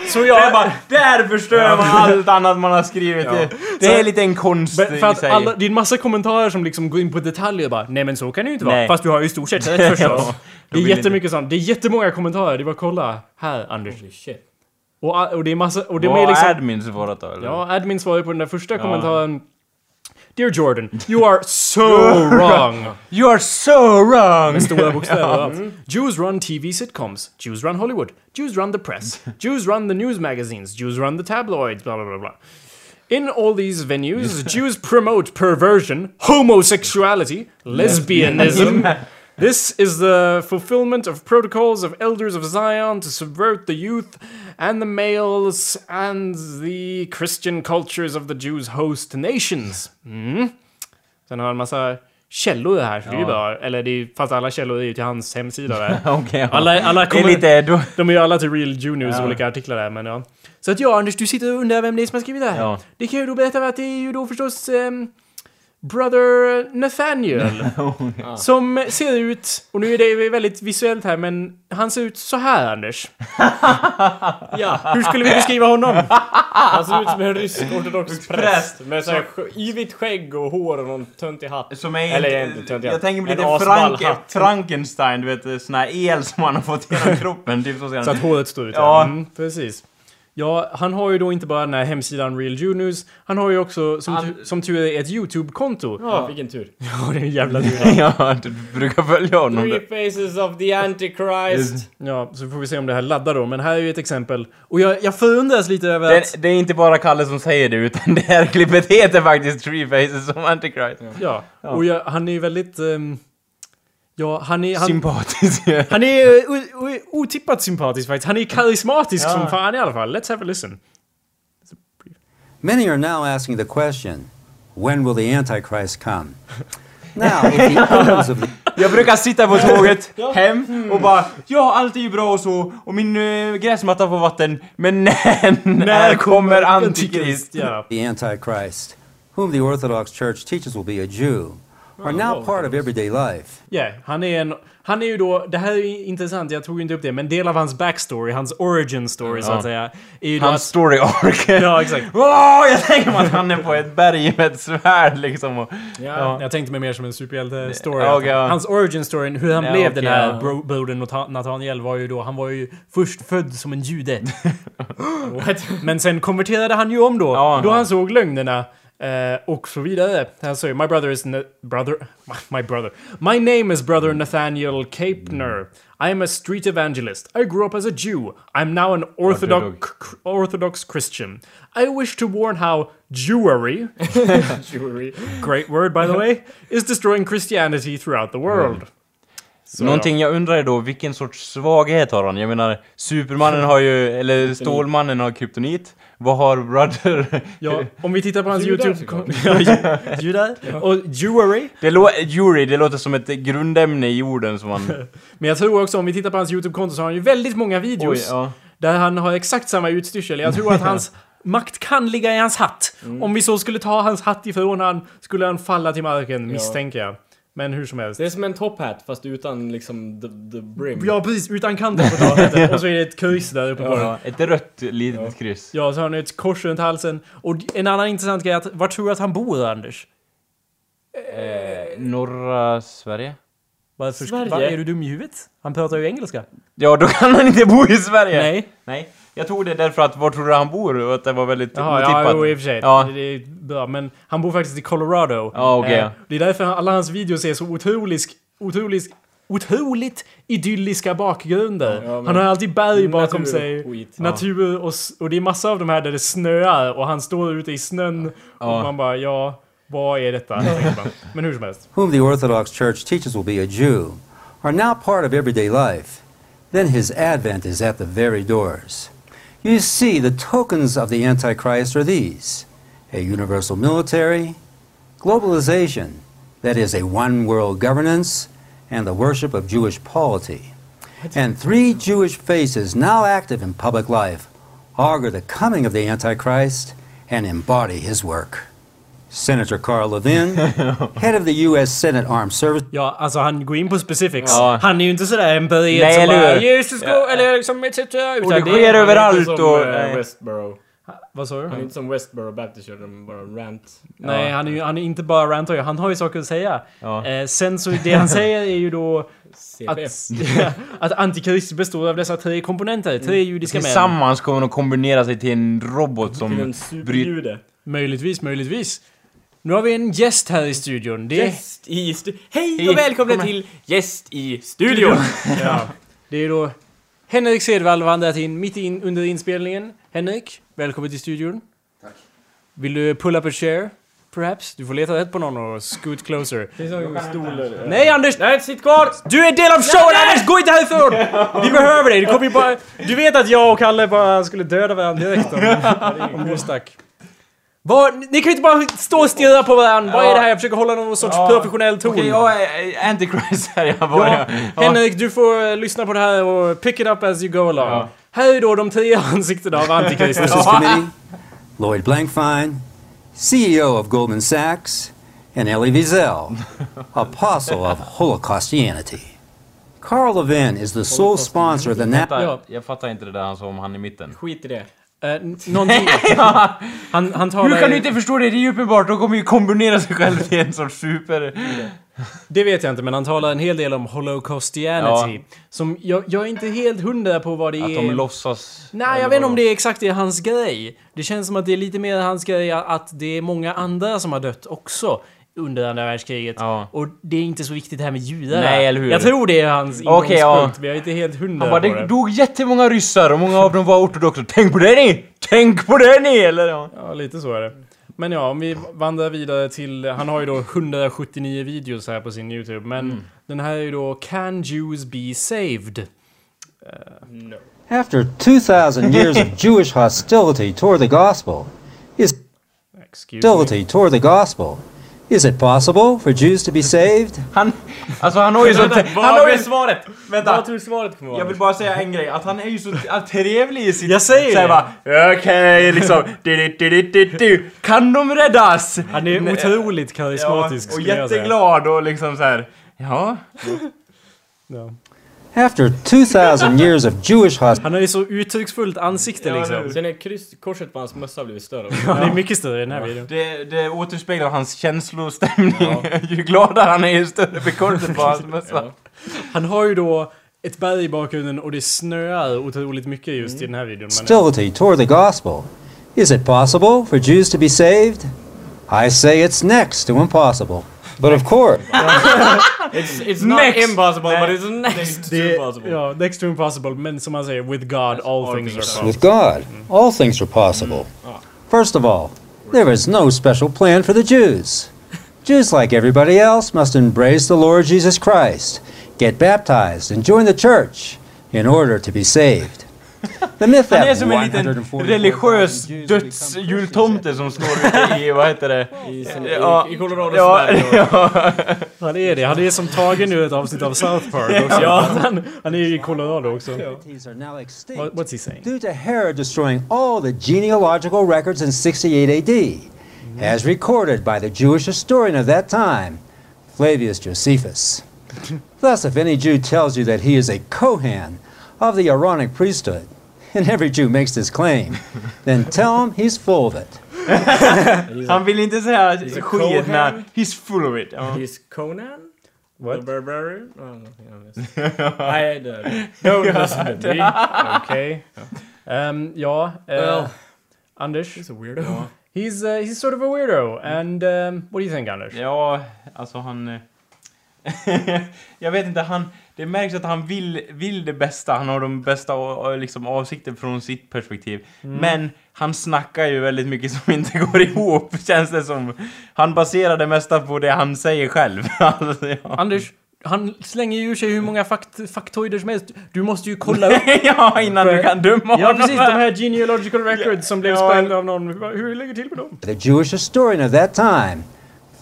så jag... bara, där förstör man allt annat man har skrivit. Det, det är lite en konst Men För i att sig. alla, det är en massa kommentarer som liksom går in på detaljer och bara Nej men så kan det ju inte vara. Nej. Fast du har ju i stort sett rätt förstås. Ja, det är jättemycket sånt. Det är jättemånga kommentarer. Det var kolla här Anders. Holy shit. Och, och det är massa... Och det är liksom... admin svarat då? Eller? Ja, admin svarade på den där första kommentaren. Dear Jordan, you are so wrong. You are so wrong! Med stora bokstäver allt. Jews run TV sitcoms. Jews run Hollywood. Jews run the press. Jews run the news magazines. Jews run the tabloids. Blah, blah, blah, blah. In all these venues, Jews promote perversion, homosexuality, lesbianism. This is the fulfillment of protocols of elders of Zion to subvert the youth and the males and the Christian cultures of the Jews' host nations. Mm. Sen har han en massa källor här, så det är ju bra. Eller det är, fast alla källor är ju till hans hemsida där. Okej, ja. Alla, alla kommer, lite... Då, de är ju alla till Real Juniors Ja. olika artiklar där, men ja. Så att ja, Anders, du sitter och undrar vem det är som har skrivit det här. Ja. Det kan jag ju då berätta att det är ju då förstås... ehm, Brother Nathaniel. som ser ut, och nu är det väldigt visuellt här, men han ser ut så här Anders. Ja, Hur skulle vi beskriva honom? han ser ut som en rysk ortodox präst. Med så här yvigt skägg och hår och någon töntig hatt. Som är Eller inte- inte töntig Jag hatt. tänker på lite asball Frank, hatt. Frankenstein, du vet sån här el som han har fått genom kroppen. Typ så Så att håret står ut. Ja. Mm, precis. Ja, han har ju då inte bara den här hemsidan Real Juniors, han har ju också, som, Han- tu- som tur är, ett YouTube-konto. Ja, vilken tur. Ja, det är en jävla tur. Ja, du brukar följa honom. Three faces of the Antichrist. Ja, så får vi se om det här laddar då. Men här är ju ett exempel. Och jag, jag förundras lite över att... Det, det är inte bara Kalle som säger det, utan det här klippet heter faktiskt Three Faces of Antichrist. Ja, och jag, han är ju väldigt... ehm, ja, han är... Han, Sympatisk. han är o- otippat sympatisk faktiskt. Han är karismatisk Ja. som fan i alla fall. Let's have a listen. Many are now asking the question when will the Antichrist come? Now, if of the Jag brukar sitta på tåget hem och bara Ja, allt är ju bra och så, och min uh, gräsmatta får vatten, men när, när kommer Antikrist? Ja. the Antichrist, whom the Orthodox Church teaches will be a Jew, are now part of everyday life. Ja, han är en... Han är ju då... Det här är ju intressant, jag tog ju inte upp det, men del av hans backstory, hans origin story så Ja. att säga, Hans att... story arc. Ja, exakt. Åh, jag tänker mig att han är på ett berg med ett svärd liksom och... Ja. Jag tänkte mig mer som en superhjälte-story. Ja, ja. Hans origin story, hur han Ja, blev okej, den här ja. bro- brodern Natha- Nathaniel var ju då, han var ju först född som en jude. What? Men sen konverterade han ju om då, Ja. då han såg lögnerna. Eh, och så vidare. Han säger My brother is... Na- brother? My brother. My name is brother Nathaniel Kapner. I am a street evangelist. I grew up as a Jew. I'm now an Orthodox, Orthodox Christian. I wish to warn how Jewery, Jewelry. great word by the way, is destroying Christianity throughout the world. Så, Någonting jag undrar är då, vilken sorts svaghet har han? Jag menar, Supermannen har ju, eller Stålmannen har kryptonit. Vad har Brother? Ja, om vi tittar på hans Judar, YouTube... såklart. ja, ju- judar. Och Jewelry. Det lå- jury, det låter som ett grundämne i jorden som man... Men jag tror också om vi tittar på hans YouTube-konto så har han ju väldigt många videos Oj, ja. där han har exakt samma utstyrsel. Jag tror att hans makt kan ligga i hans hatt. Mm. Om vi så skulle ta hans hatt ifrån han skulle han falla till marken, misstänker jag. Men hur som helst. Det är som en top hat fast utan liksom the, the brim. Ja, precis. Utan kanten på taket. Och så är det ett kryss där uppe på den. ja. Ett rött litet kryss. Ja, så har han ett kors runt halsen. Och en annan intressant grej är att, var tror du att han bor, Anders? Eh, norra Sverige? Varför, Sverige? Va, är du dum i huvudet? Han pratar ju engelska. Ja, då kan han inte bo i Sverige! Nej. Nej. Jag tog det därför att var tror du han bor? Och att det var väldigt Jaha, otippat. ja, jo, i och för sig. Ja. Det är bra, men han bor faktiskt i Colorado. Ja, okej. Eh, det är därför alla hans videos är så otroligt, otroligt, otroligt idylliska bakgrunder. Ja, men- han har alltid berg bakom Natur och sig. skit. Natur och, och det är massa av de här där det snöar och han står ute i snön. Ja. Och man bara, ja, vad är detta? Men hur som helst. whom the Orthodox Church teaches will be a Jew, are now part of everyday life, then his advent is at the very doors. You see, the tokens of the Antichrist are these a universal military, globalization, that is, a one world governance, and the worship of Jewish polity. And three Jewish faces now active in public life augur the coming of the Antichrist and embody his work. Senator Carl Levin, head of the U.S. Senate Armed Services. Ja, alltså han går in på specifics. Ja. Han är ju inte sådär en Nej, som bara? Jesus go, Ja. eller liksom etc. Och det det sker är... överallt och... som eh, nej. Westboro. Vad sa du? Han är inte som Westboro Baptist Church, de bara rant. Nej, han är ju han är inte bara rantar han har ju saker att säga. Ja. Eh, sen så, det han säger är ju då att, att Antikrist består av dessa tre komponenter, tre judiska män. Tillsammans kommer de kombinera sig till en robot Till som en bryter... superjude. Möjligtvis, möjligtvis. Nu har vi en gäst här i studion. Det är, Gäst i studion. Hej Hej, och välkomna kom till Gäst i studion! ja, det är då Henrik Sedvall vandrat in mitt in under inspelningen. Henrik, välkommen till studion. Tack. Vill du pull up a chair? Perhaps? Du får leta rätt på någon och scoot closer. Finns det någon stol eller? Nej Anders! Nej, sitt kvar! Du är del av showen Anders! Gå inte härifrån! Vi behöver dig! Det kommer ju bara... Du vet att jag och Kalle bara skulle döda varandra direkt om, om du stack. Vad, ni kan ju inte bara stå och stirra på varandra. Vad är det här? Jag försöker hålla någon sorts Ja. professionell ton. Okej, jag är Antichrist här, jag bara... Ja, Henrik, du får eh, lyssna på det här och pick it up as you go along. Ja. Här är då de tre ansiktena av Antikrist. Services Committee, Lloyd Blankfein, CEO of Goldman Sachs, and Elie Wiesel, apostle of Holocaustianity. Carl Levin is the sole sponsor of the Vänta, Ja. jag fattar inte det där han sa om han i mitten. Skit i det. Eh, någonting... han, han talar... Hur kan du inte förstå det? Det är ju uppenbart, de kommer ju kombinera sig själv till en sorts super... Det vet jag inte, men han talar en hel del om Holocaustianity. Som jag, jag är inte helt hundra på vad det Att är. de låtsas... Nej, jag vet inte om det är exakt det är hans grej. Det känns som att det är lite mer hans grej att det är många andra som har dött också under andra världskriget. Ja. Och det är inte så viktigt det här med judar. Nej, eller hur? Jag tror det är hans ingångspunkt. Ja. Vi är inte helt hundra på det det. dog jättemånga ryssar och många av dem var ortodoxa. Tänk på det ni! Tänk på det ni! Eller ja. Ja, lite så är det. Men ja, om vi vandrar vidare till... Han har ju då 179 videos här på sin YouTube. Men Mm. den här är ju då Can Jews be saved? No. After 2,000 years of Jewish hostility toward the gospel, is Excuse me. hostility toward the gospel, is it possible for Jews to be saved? Han, alltså han har ju så... Han har ju... svaret? Vänta. Vad tror du svaret kommer vara? Jag vill bara säga en grej, att han är ju så trevlig i sitt... Jag säger så här det. bara, okej, liksom... Du, du, du. Kan de räddas? Han är otroligt karismatisk Ja, och jätteglad och liksom så här. Ja. Ja. After 2,000 years of Jewish hostility, Han har ju så uttrycksfullt ansikte Ja, liksom. eller hur? Sen är kryss, korset på hans mössa blivit större. Ja, det är mycket större i den här videon. Det, det återspeglar hans känslostämning. ju gladare han är, ju större blir kortet på hans mössa. Han har ju då ett berg i bakgrunden och det snöar otroligt mycket just i mm. den här videon. Men hostility toward the gospel, is it possible for Jews to be saved? I say it's next to impossible. But of course, It's, it's not Next. impossible, Nej. but it's next to det, impossible. ja, next to impossible, men som man säger, with God all, things, things are possible. with God, all things are possible. Mm. Ah. First of all, there is no special plan for the Jews. Jews, like everybody else, must embrace the Lord Jesus Christ, get baptized, and join the church in order to be saved. Han är som en liten 144,000 religiös become dödsjultomte som står ute i, vad heter det? I, Ja. Colorado Ja, ja. Han är det. Han är som tagen ur ett avsnitt av South Park också. Ja. Han, han är ju i Colorado också. What, what's he saying? due to Herod destroying all the genealogical records in 68 AD, as recorded by the Jewish historian of that time, Flavius Josephus. Thus, if any Jew tells you that he is a Kohan of the Aaronic priesthood, and every Jew makes this claim, then tell him he's full of it. Han vill inte säga men he's full of it. Ja. He's Conan? What? The Barbarian? Oh, nothing on this. I don't. Don't listen to me. Okay. Um, ja, uh, Well. Anders. He's a weirdo. He's, uh, he's sort of a weirdo. And um, what do you think, Anders? Ja, alltså han... eh, jag vet inte, han... Det märks att han vill, vill det bästa, han har de bästa liksom, avsikter från sitt perspektiv. Men han snackar ju väldigt mycket som inte går ihop, känns det som. Han baserar det mesta på det han säger själv. alltså, ja. Anders, han slänger ju ur sig hur många fakt faktoider som helst. Du måste ju kolla upp. ja, innan du kan döma Ja, honom. precis. De här genealogical records som blev Ja. sprängda av någon. Hur ligger det till med dem? The Jewish historian of that time,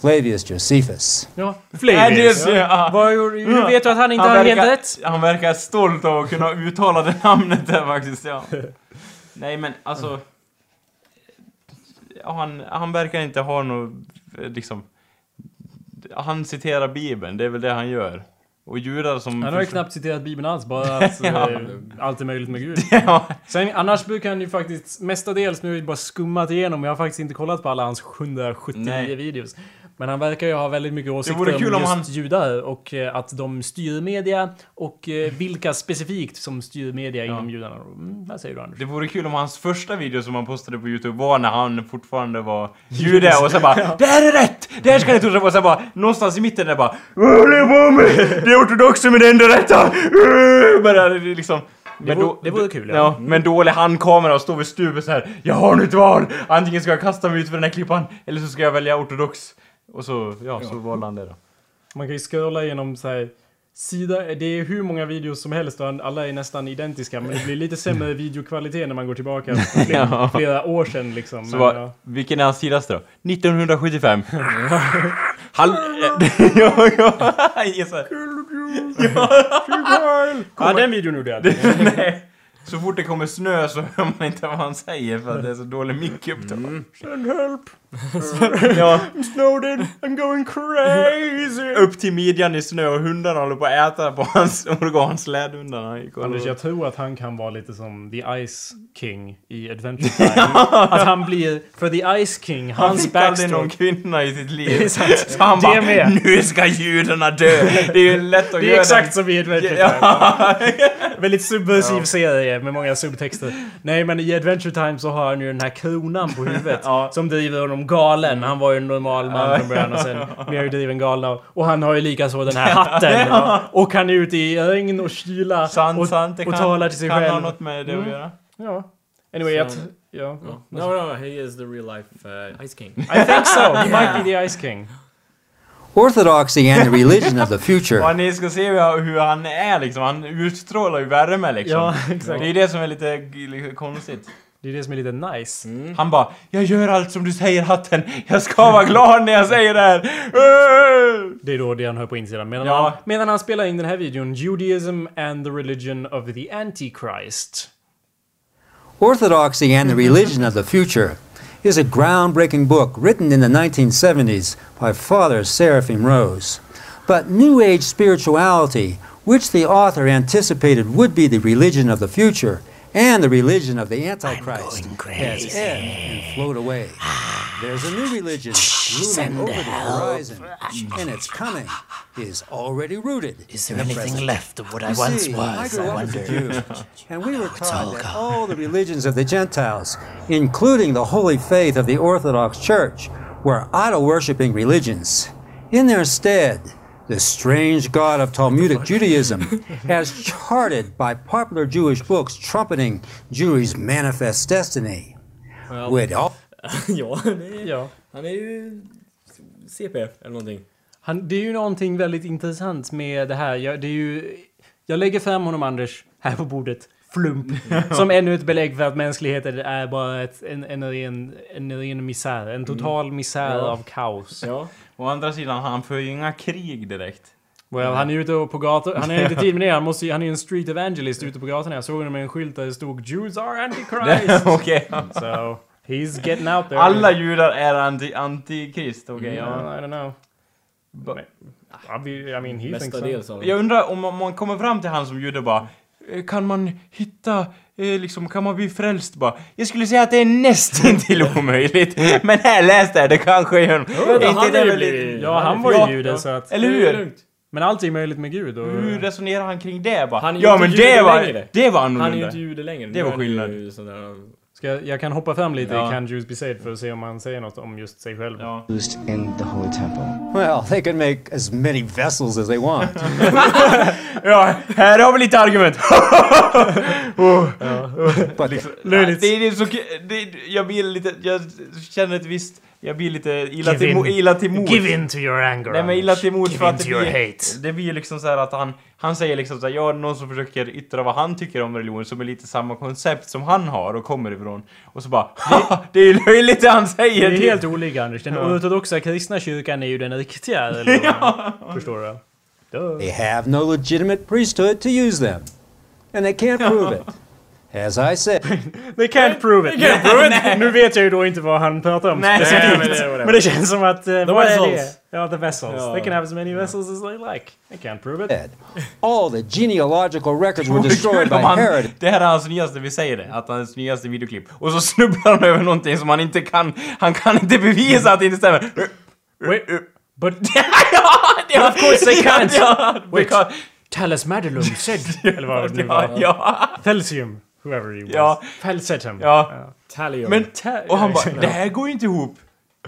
Flavius Josephus. Ja, Flavius, ja. Vad gjorde- Hur vet du att han inte har helt rätt? Han verkar stolt av att kunna uttala det namnet där faktiskt, ja. Nej men alltså... Han, han verkar inte ha något, eh, liksom... Han citerar Bibeln, det är väl det han gör. Och judar som... Han har ju knappt citerat Bibeln alls, bara att Ja. eh, allt är möjligt med Gud. ja, Sen, annars brukar han ju faktiskt mestadels, nu har jag bara skummat igenom, jag har faktiskt inte kollat på alla hans 179 Nej. videos. Men han verkar ju ha väldigt mycket åsikter om just han- judar och eh, att de styr media och eh, vilka specifikt som styr media inom judarna. Mm, vad säger du Anders? det vore kul om hans första video som han postade på Youtube var när han fortfarande var jude och så bara Det här är rätt! Det här ska ni tro på! Och så bara någonstans i mitten där bara Vad håller jag på med? Det är ortodoxer med det enda rätta! Bara det är liksom Det vore- det vore kul, ja. ja. med en dålig handkamera och stå vid stupet så här. Jag har nu ett val! Antingen ska jag kasta mig ut för den här klippan eller så ska jag välja ortodox. Och så, ja, så valde han det då. Man kan ju scrolla igenom så här sida, det är hur många videos som helst och alla är nästan identiska men det blir lite sämre videokvalitet när man går tillbaka flera, Ja. flera år sedan liksom. Så Men, vad, ja. vilken är hans tidigaste då? 1975. Hall... ja, ja. Gissa. Ja, den videon gjorde jag. Nej. Så fort det kommer snö så hör man inte vad han säger för att det är så dålig mick upp då. Send help! ja, Snowden, I'm going crazy! upp till midjan i snö och hundarna håller på att äta på hans organ, slädhundarna. Han Anders, jag tror att han kan vara lite som The Ice King i Adventure Time. att han blir, för The Ice King, Han hans fick aldrig någon kvinna i sitt Det liv. Så han Det bara, med. nu ska judarna dö! Det är ju lätt att Det göra är exakt den- som i Adventure Time. Ja. Väldigt subversiv serie med många subtexter. Nej men i Adventure Time så har han ju den här kronan på huvudet. Ja. Som driver honom galen. Han var ju en normal man från början och sen mer driven galna. Och han har ju likaså den här hatten. Och han är ute i regn och kyla. Sant, och, sant. Det och kan, talar till sig kan ha själv. något med det att Mm. göra. Ja. Anyway, jag... Ja. No, no, he is the real life uh, Ice King. I think so. He might be the Ice King. Orthodoxy and the religion of the future. Och ni ska se hur, han är liksom. Han utstrålar ju värme liksom. Ja, exakt. Det är det som är lite konstigt. Det är det som är lite nice. Mm. Han bara Jag gör allt som du säger hatten. Jag ska vara glad när jag säger det här. Det är då det han hör på insidan. Medan, Ja. han, medan han spelar in den här videon, Judaism and the religion of the Antichrist. Orthodoxy and the Religion of the Future is a groundbreaking book written in the 1970s by Father Seraphim Rose. But New Age spirituality, which the author anticipated would be the religion of the future and the religion of the Antichrist, has ebbed and flowed away. Ah. There's a new religion looming over the horizon, and its coming is already rooted Is in there the anything present. left of what I You once see, I was? I a wonder. Jew, and we oh, were all taught that gone. all the religions of the Gentiles, including the holy faith of the Orthodox Church, were idol-worshipping religions. In their stead, the strange God of Talmudic Judaism, as charted by popular Jewish books trumpeting Jewry's manifest destiny, Well, would all ja, det är, Ja. han är ju CP eller någonting. Han, det är ju någonting väldigt intressant med det här. Jag, det är ju, jag lägger fram honom, Anders, här på bordet. Flump. Som ännu ett belägg för att mänskligheten är bara ett, en, en, ren, en ren misär. En total misär Ja. av kaos. Ja. Å andra sidan, han för ju inga krig direkt. Well, han är ute och på gator. Han är inte tid med det. Han, måste, han är ju en street evangelist ute på gatorna. Jag såg honom med en skylt där det stod Jews are antichrist. Okej. so, he's getting out there. Alla judar är anti, antikrist, okej. ja. Yeah, I don't know. Ba- I mean, he thinks so. Mestadels av Jag undrar om man- kommer fram till han som jude bara "Eh, Kan man hitta, liksom, kan man bli frälst bara? Jag skulle säga att det är nästintill omöjligt. Men här, läs det, det kanske är en... Vänta, han är ju Ja, han var Ja, ju jude ja. så att... Eller hur? Men allt är möjligt med Gud och... Hur resonerar han kring det bara? Han är ju ja inte men jude det var, längre. det var Han är ju annorlunda. inte jude längre. Det var skillnad. Ska jag, jag kan hoppa fram lite Ja. i Can Jews Be Saved för att se om han säger något om just sig själv. Ja. in the Holy Temple. well, they can make as many vessels as they want. ja, här har vi lite argument. But Löjligt. Det, det är så, det, jag blir lite, jag känner ett visst, jag blir lite illa Give till, in. illa till mods. Give in to your anger. Nej men illa till mods för att det blir, hate. det blir liksom så här att han, han säger liksom så här, ja någon som försöker yttra vad han tycker om religion som är lite samma koncept som han har och kommer ifrån. Och så bara, "Haha, det är ju löjligt det han säger! Det är helt olika Anders. Den Ja. ortodoxa kristna kyrkan är ju den riktiga religionen. Förstår du? Duh. They have no legitimate priesthood to use them. And they can't prove it. As I said, They can't prove it. Can't prove it. nu vet jag ju då inte vad han pratar om Nej, specifikt. men det- men det känns som att... Uh, det? vessels. Ja, the vessels. Ja. They can have as many vessels as they like. They can't prove it. all the genealogical records were destroyed by Herod. det här är hans nyaste, vi säger det, att hans nyaste videoklipp. Och så snubblar han över någonting som han inte kan, han kan inte bevisa att det inte stämmer. Wait, but But of course they can't. Wait. because- Talesmadulum said... Eller vad det nu var. ja, Felsium. Whoever he was. Ja. Felsetum. ja. Talion. Men, Ta- och han bara, Ja. det här går ju inte ihop.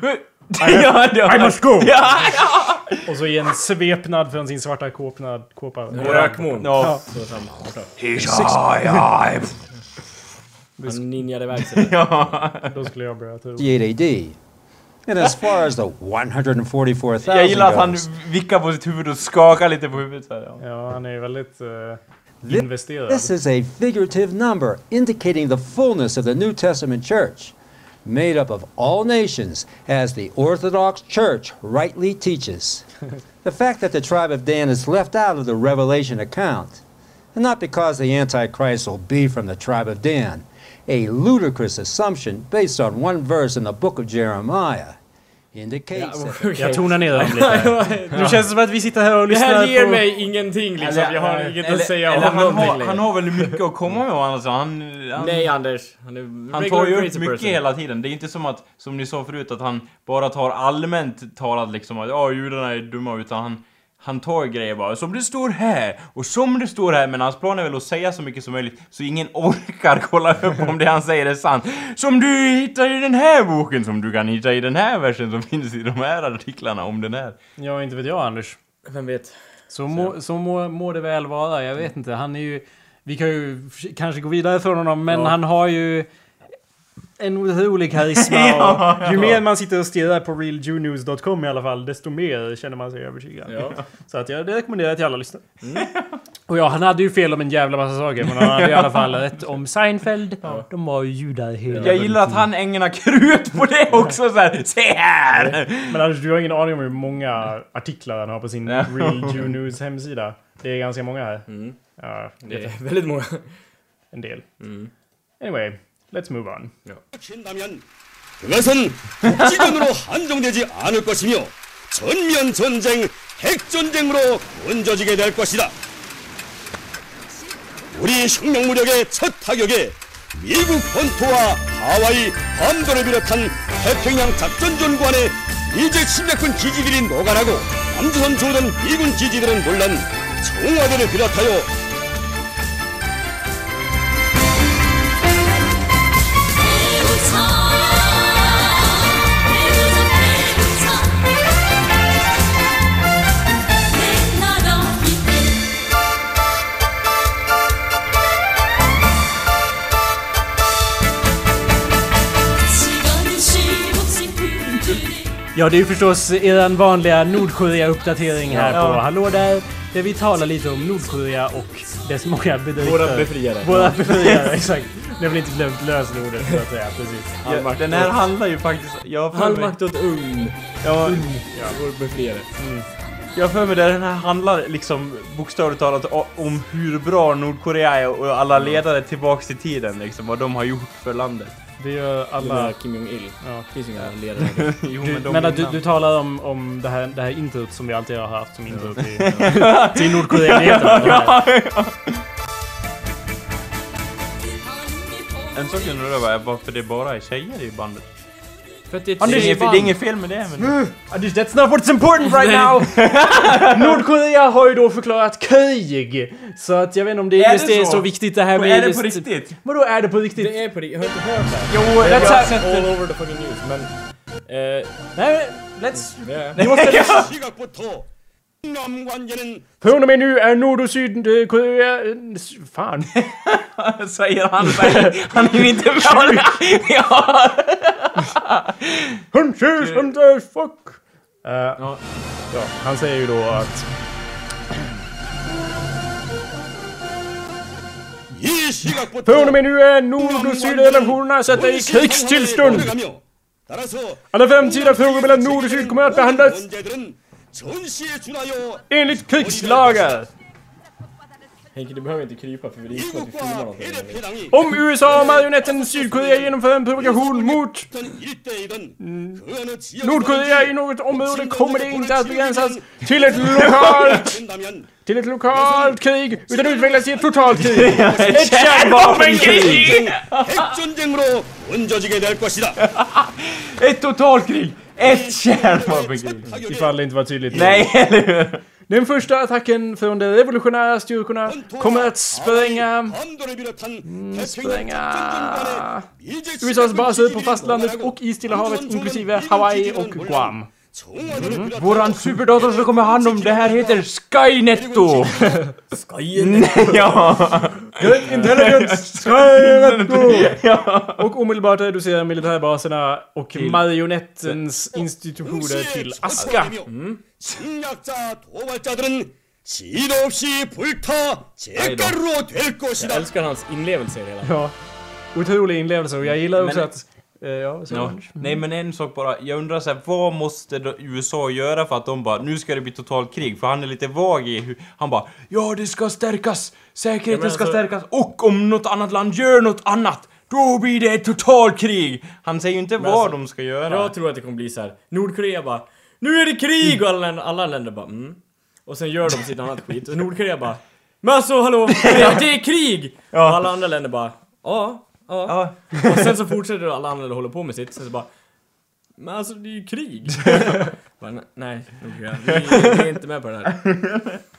ja, det I must go! Ja, ja. Och så i en svepnad från sin svarta kåpnad, kåpa. Rökmon. Ja. Så att han. Ja, ja. Ninjade iväg sig. ja. Då skulle jag börja tro. 68 AD. And as far as the 144,000 Jag gillar att han vickar på sitt huvud och skakar lite på huvudet. Så här, ja. Ja, han är ju väldigt uh, Thi- investerad. this is a figurative number indicating the fullness of the New Testament church, made up of all nations, as the Orthodox Church rightly teaches. the fact that the tribe of Dan is left out of the Revelation account, and not because the Antichrist will be from the tribe of Dan, a ludicrous assumption based on one verse in the book of Jeremiah, indicates that Okej. Jag tonar ner dem lite. Nu känns det som att vi sitter här och Det lyssnar här ger på... mig ingenting liksom. jag har inget eller, att säga eller om han, någonting har, längre. han har väl mycket att komma med. Han, han, Nej Anders. Han är han tar ju upp mycket person. hela tiden. Det är inte som att, som ni sa förut, att han bara tar allmänt talat liksom att ja, judarna är dumma, utan han han tar grejer bara, som det står här, och som det står här, men hans plan är väl att säga så mycket som möjligt, så ingen orkar kolla upp om det han säger är sant. Som du hittar i den här boken, som du kan hitta i den här versen som finns i de här artiklarna om den här. Ja, inte vet jag Anders. Vem vet? Så, må, så må, må det väl vara. Jag vet inte. Han är ju... Vi kan ju kanske gå vidare från honom, men Ja. han har ju en otrolig karisma. Ja. ju mer man sitter och stirrar på realjewnews.com i alla fall, desto mer känner man sig övertygad. Ja. Så att jag det rekommenderar till alla lyssnare. Och ja, han hade ju fel om en jävla massa saker, men han hade i alla fall rätt om Seinfeld. De var ju judar hela Jag gillar att han ägnar krut på det också så här. Se här! Men Anders, du har ingen aning om hur många artiklar han har på sin. Real Jew News hemsida. Det är ganska många här. Mm. Ja, Det är väldigt många. en del. Mm. Anyway, let's move on. 친다면 그것은 국지전으로 한정되지 않을 것이며 전면 전쟁, 핵 전쟁으로 얹어지게 될 것이다. 우리 혁명 무력의 첫 타격에 미국 본토와 하와이, 밤도를 비롯한 태평양 작전전관의 이제 침략군 기지들이 노간하고 남조선 주둔 미군 기지들은 물론 청와대를 비롯하여 Ja, det är ju förstås er vanliga Nordkorea-uppdatering här Ja. på Hallå där. Där vi talar lite om Nordkorea och dess många bedrifter. Våra befriare. Våra befriare, exakt. Ni har väl inte glömt lösenordet så att säga, precis. Ja, den här handlar ju faktiskt... Jag Halvmakt åt ugn. ja, Vår befriare. jag har för mig att den här handlar liksom bokstavligt talat om hur bra Nordkorea är och alla ledare tillbaks i tiden liksom, vad de har gjort för landet. Det gör Alla. Kim Jong-Il. Ja. Det finns inga ledare. jo, Du, men du, du talar om, om det, här, det här introt som vi alltid har haft som intro till, till Nordkorea-nyheterna. En sak jag undrar var varför det bara är tjejer i bandet. För det är Anders, det är inget fel med det. Men... Anders, that's not what's important right now! Nordkorea har ju då förklarat krig. Så att jag vet inte om det är, just det är så viktigt det här med... Är det just... på riktigt? Vadå är det på riktigt? Det är på riktigt. Har du inte hört det? Jo, det är that's sett all over the fucking news, men... Uh, nej, let's... Yeah. You want Från och med nu är Nord och Sydkorea... Fan. Säger han. Han är ju inte med. Ja. Hunches and fuck! Uh, ja. ja. han säger ju då att... Från och med nu är Nord och Sydrelationerna satta i krigstillstånd. Alla framtida frågor mellan Nord och Syd kommer att behandlas enligt krigslagar. Henke, du behöver inte krypa för vi är inte att vi filmar någonting. Om USA och marionetten Sydkorea genomför en provokation mot. Nordkorea i något område kommer det inte att begränsas till ett lokalt till ett lokalt krig utan utvecklas till ett totalt krig. ett kärnvapenkrig! ett totalt krig! Ett kärnvapenkrig! Ifall det inte var tydligt. Nej, eller hur? Den första attacken från de revolutionära styrkorna kommer att spränga... Mm, spränga... USAs baser på fastlandet och i Stilla havet inklusive Hawaii och Guam. Våran superdator som kommer hand om det här heter Skynetto! Skynetto? Och omedelbart reducerar militärbaserna och marionettens institutioner till aska. Jag älskar hans inlevelse i det hela. Ja. Otrolig inlevelse och jag gillar också att Eh, ja, så Ja. Nej men en sak bara, jag undrar så här, vad måste USA göra för att de bara, nu ska det bli totalt krig? För han är lite vag i hur, han bara, ja det ska stärkas, säkerheten Ja, men ska alltså- stärkas och om något annat land gör något annat, Då blir det ett totalkrig! Han säger ju inte vad alltså, de ska göra. Jag tror att det kommer bli så här. Nordkorea bara Nu är det krig! Och alla, länder- alla länder bara mm. Och sen gör de sitt annat skit. Och Nordkorea bara Men alltså hallå! Det är, det är krig! Och alla andra länder bara Ja, ja. Ja. Och sen så fortsätter alla andra hålla på med sitt. Sen så bara Men alltså det är ju krig! bara, "Ne- nej. Vi, vi är inte med på det här.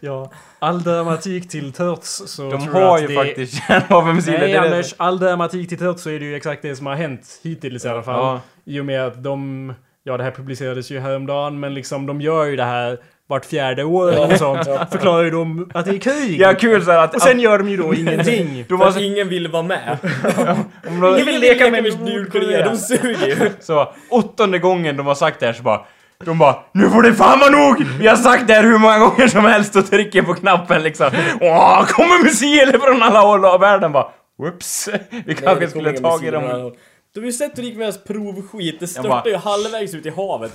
Ja, all dramatik till trots så De tror jag har att ju det... faktiskt kärnvapenmissiler. Nej det är det Anders, all dramatik till trots så är det ju exakt det som har hänt hittills i alla fall. Ja. I och med att de... Ja, det här publicerades ju häromdagen, men liksom de gör ju det här vart fjärde år eller något sånt. Förklarar ju de att det är krig. Ja, kul såhär att... Och sen gör de ju då ingenting. de så, ingen vill vara med. om de, Ingen vill leka med Nordkorea, de suger ju. så åttonde gången de har sagt det här så bara de bara Nu får det fan vara nog! Vi har sagt det här hur många gånger som helst och trycker på knappen liksom. Åh, kommer missiler från alla håll av världen bara Whoops! Vi kanske skulle tagit dem. Du har ju sett hur det gick med deras provskit, det Jag bara- störtade ju halvvägs ut i havet.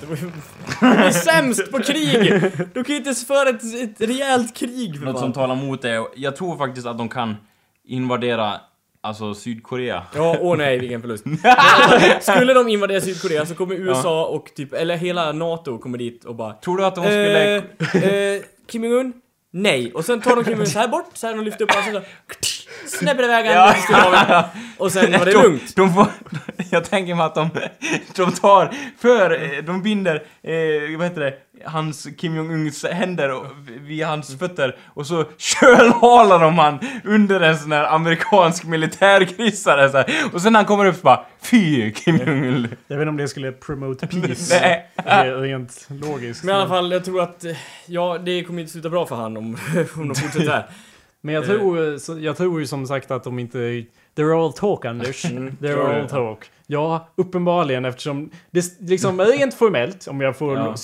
De är sämst på krig! De kan ju inte ens föra ett, ett rejält krig för Något fan. som talar emot det, jag tror faktiskt att de kan invadera Alltså Sydkorea. Ja, åh nej vilken förlust. Skulle de invadera Sydkorea så kommer USA och typ, eller hela NATO kommer dit och bara Tror du att de skulle... Eh, eh, Kim Jong-Un? Nej. Och sen tar de Kim Jong-Un så här bort, så här de lyfter upp honom så snäpper iväg Ja. Och sen var det de, lugnt. De får, jag tänker mig att de, de tar för, eh, de binder, eh, vad heter det, hans Kim Jong-Uns händer och- vid hans fötter och så kölhalar de han under en sån här amerikansk militärkryssare så här. Och sen när han kommer upp så bara Fy Kim Jong-Un! Jag vet inte om det skulle promote peace. Nej. Det är Rent logiskt. Men i alla fall, jag tror att, ja det kommer inte sluta bra för han om, om de fortsätter här. Men jag tror, så- jag tror ju som sagt att de inte... They're all talk, Anders. tror They're all talk. Ja, uppenbarligen eftersom det liksom rent formellt, om jag får, Ja.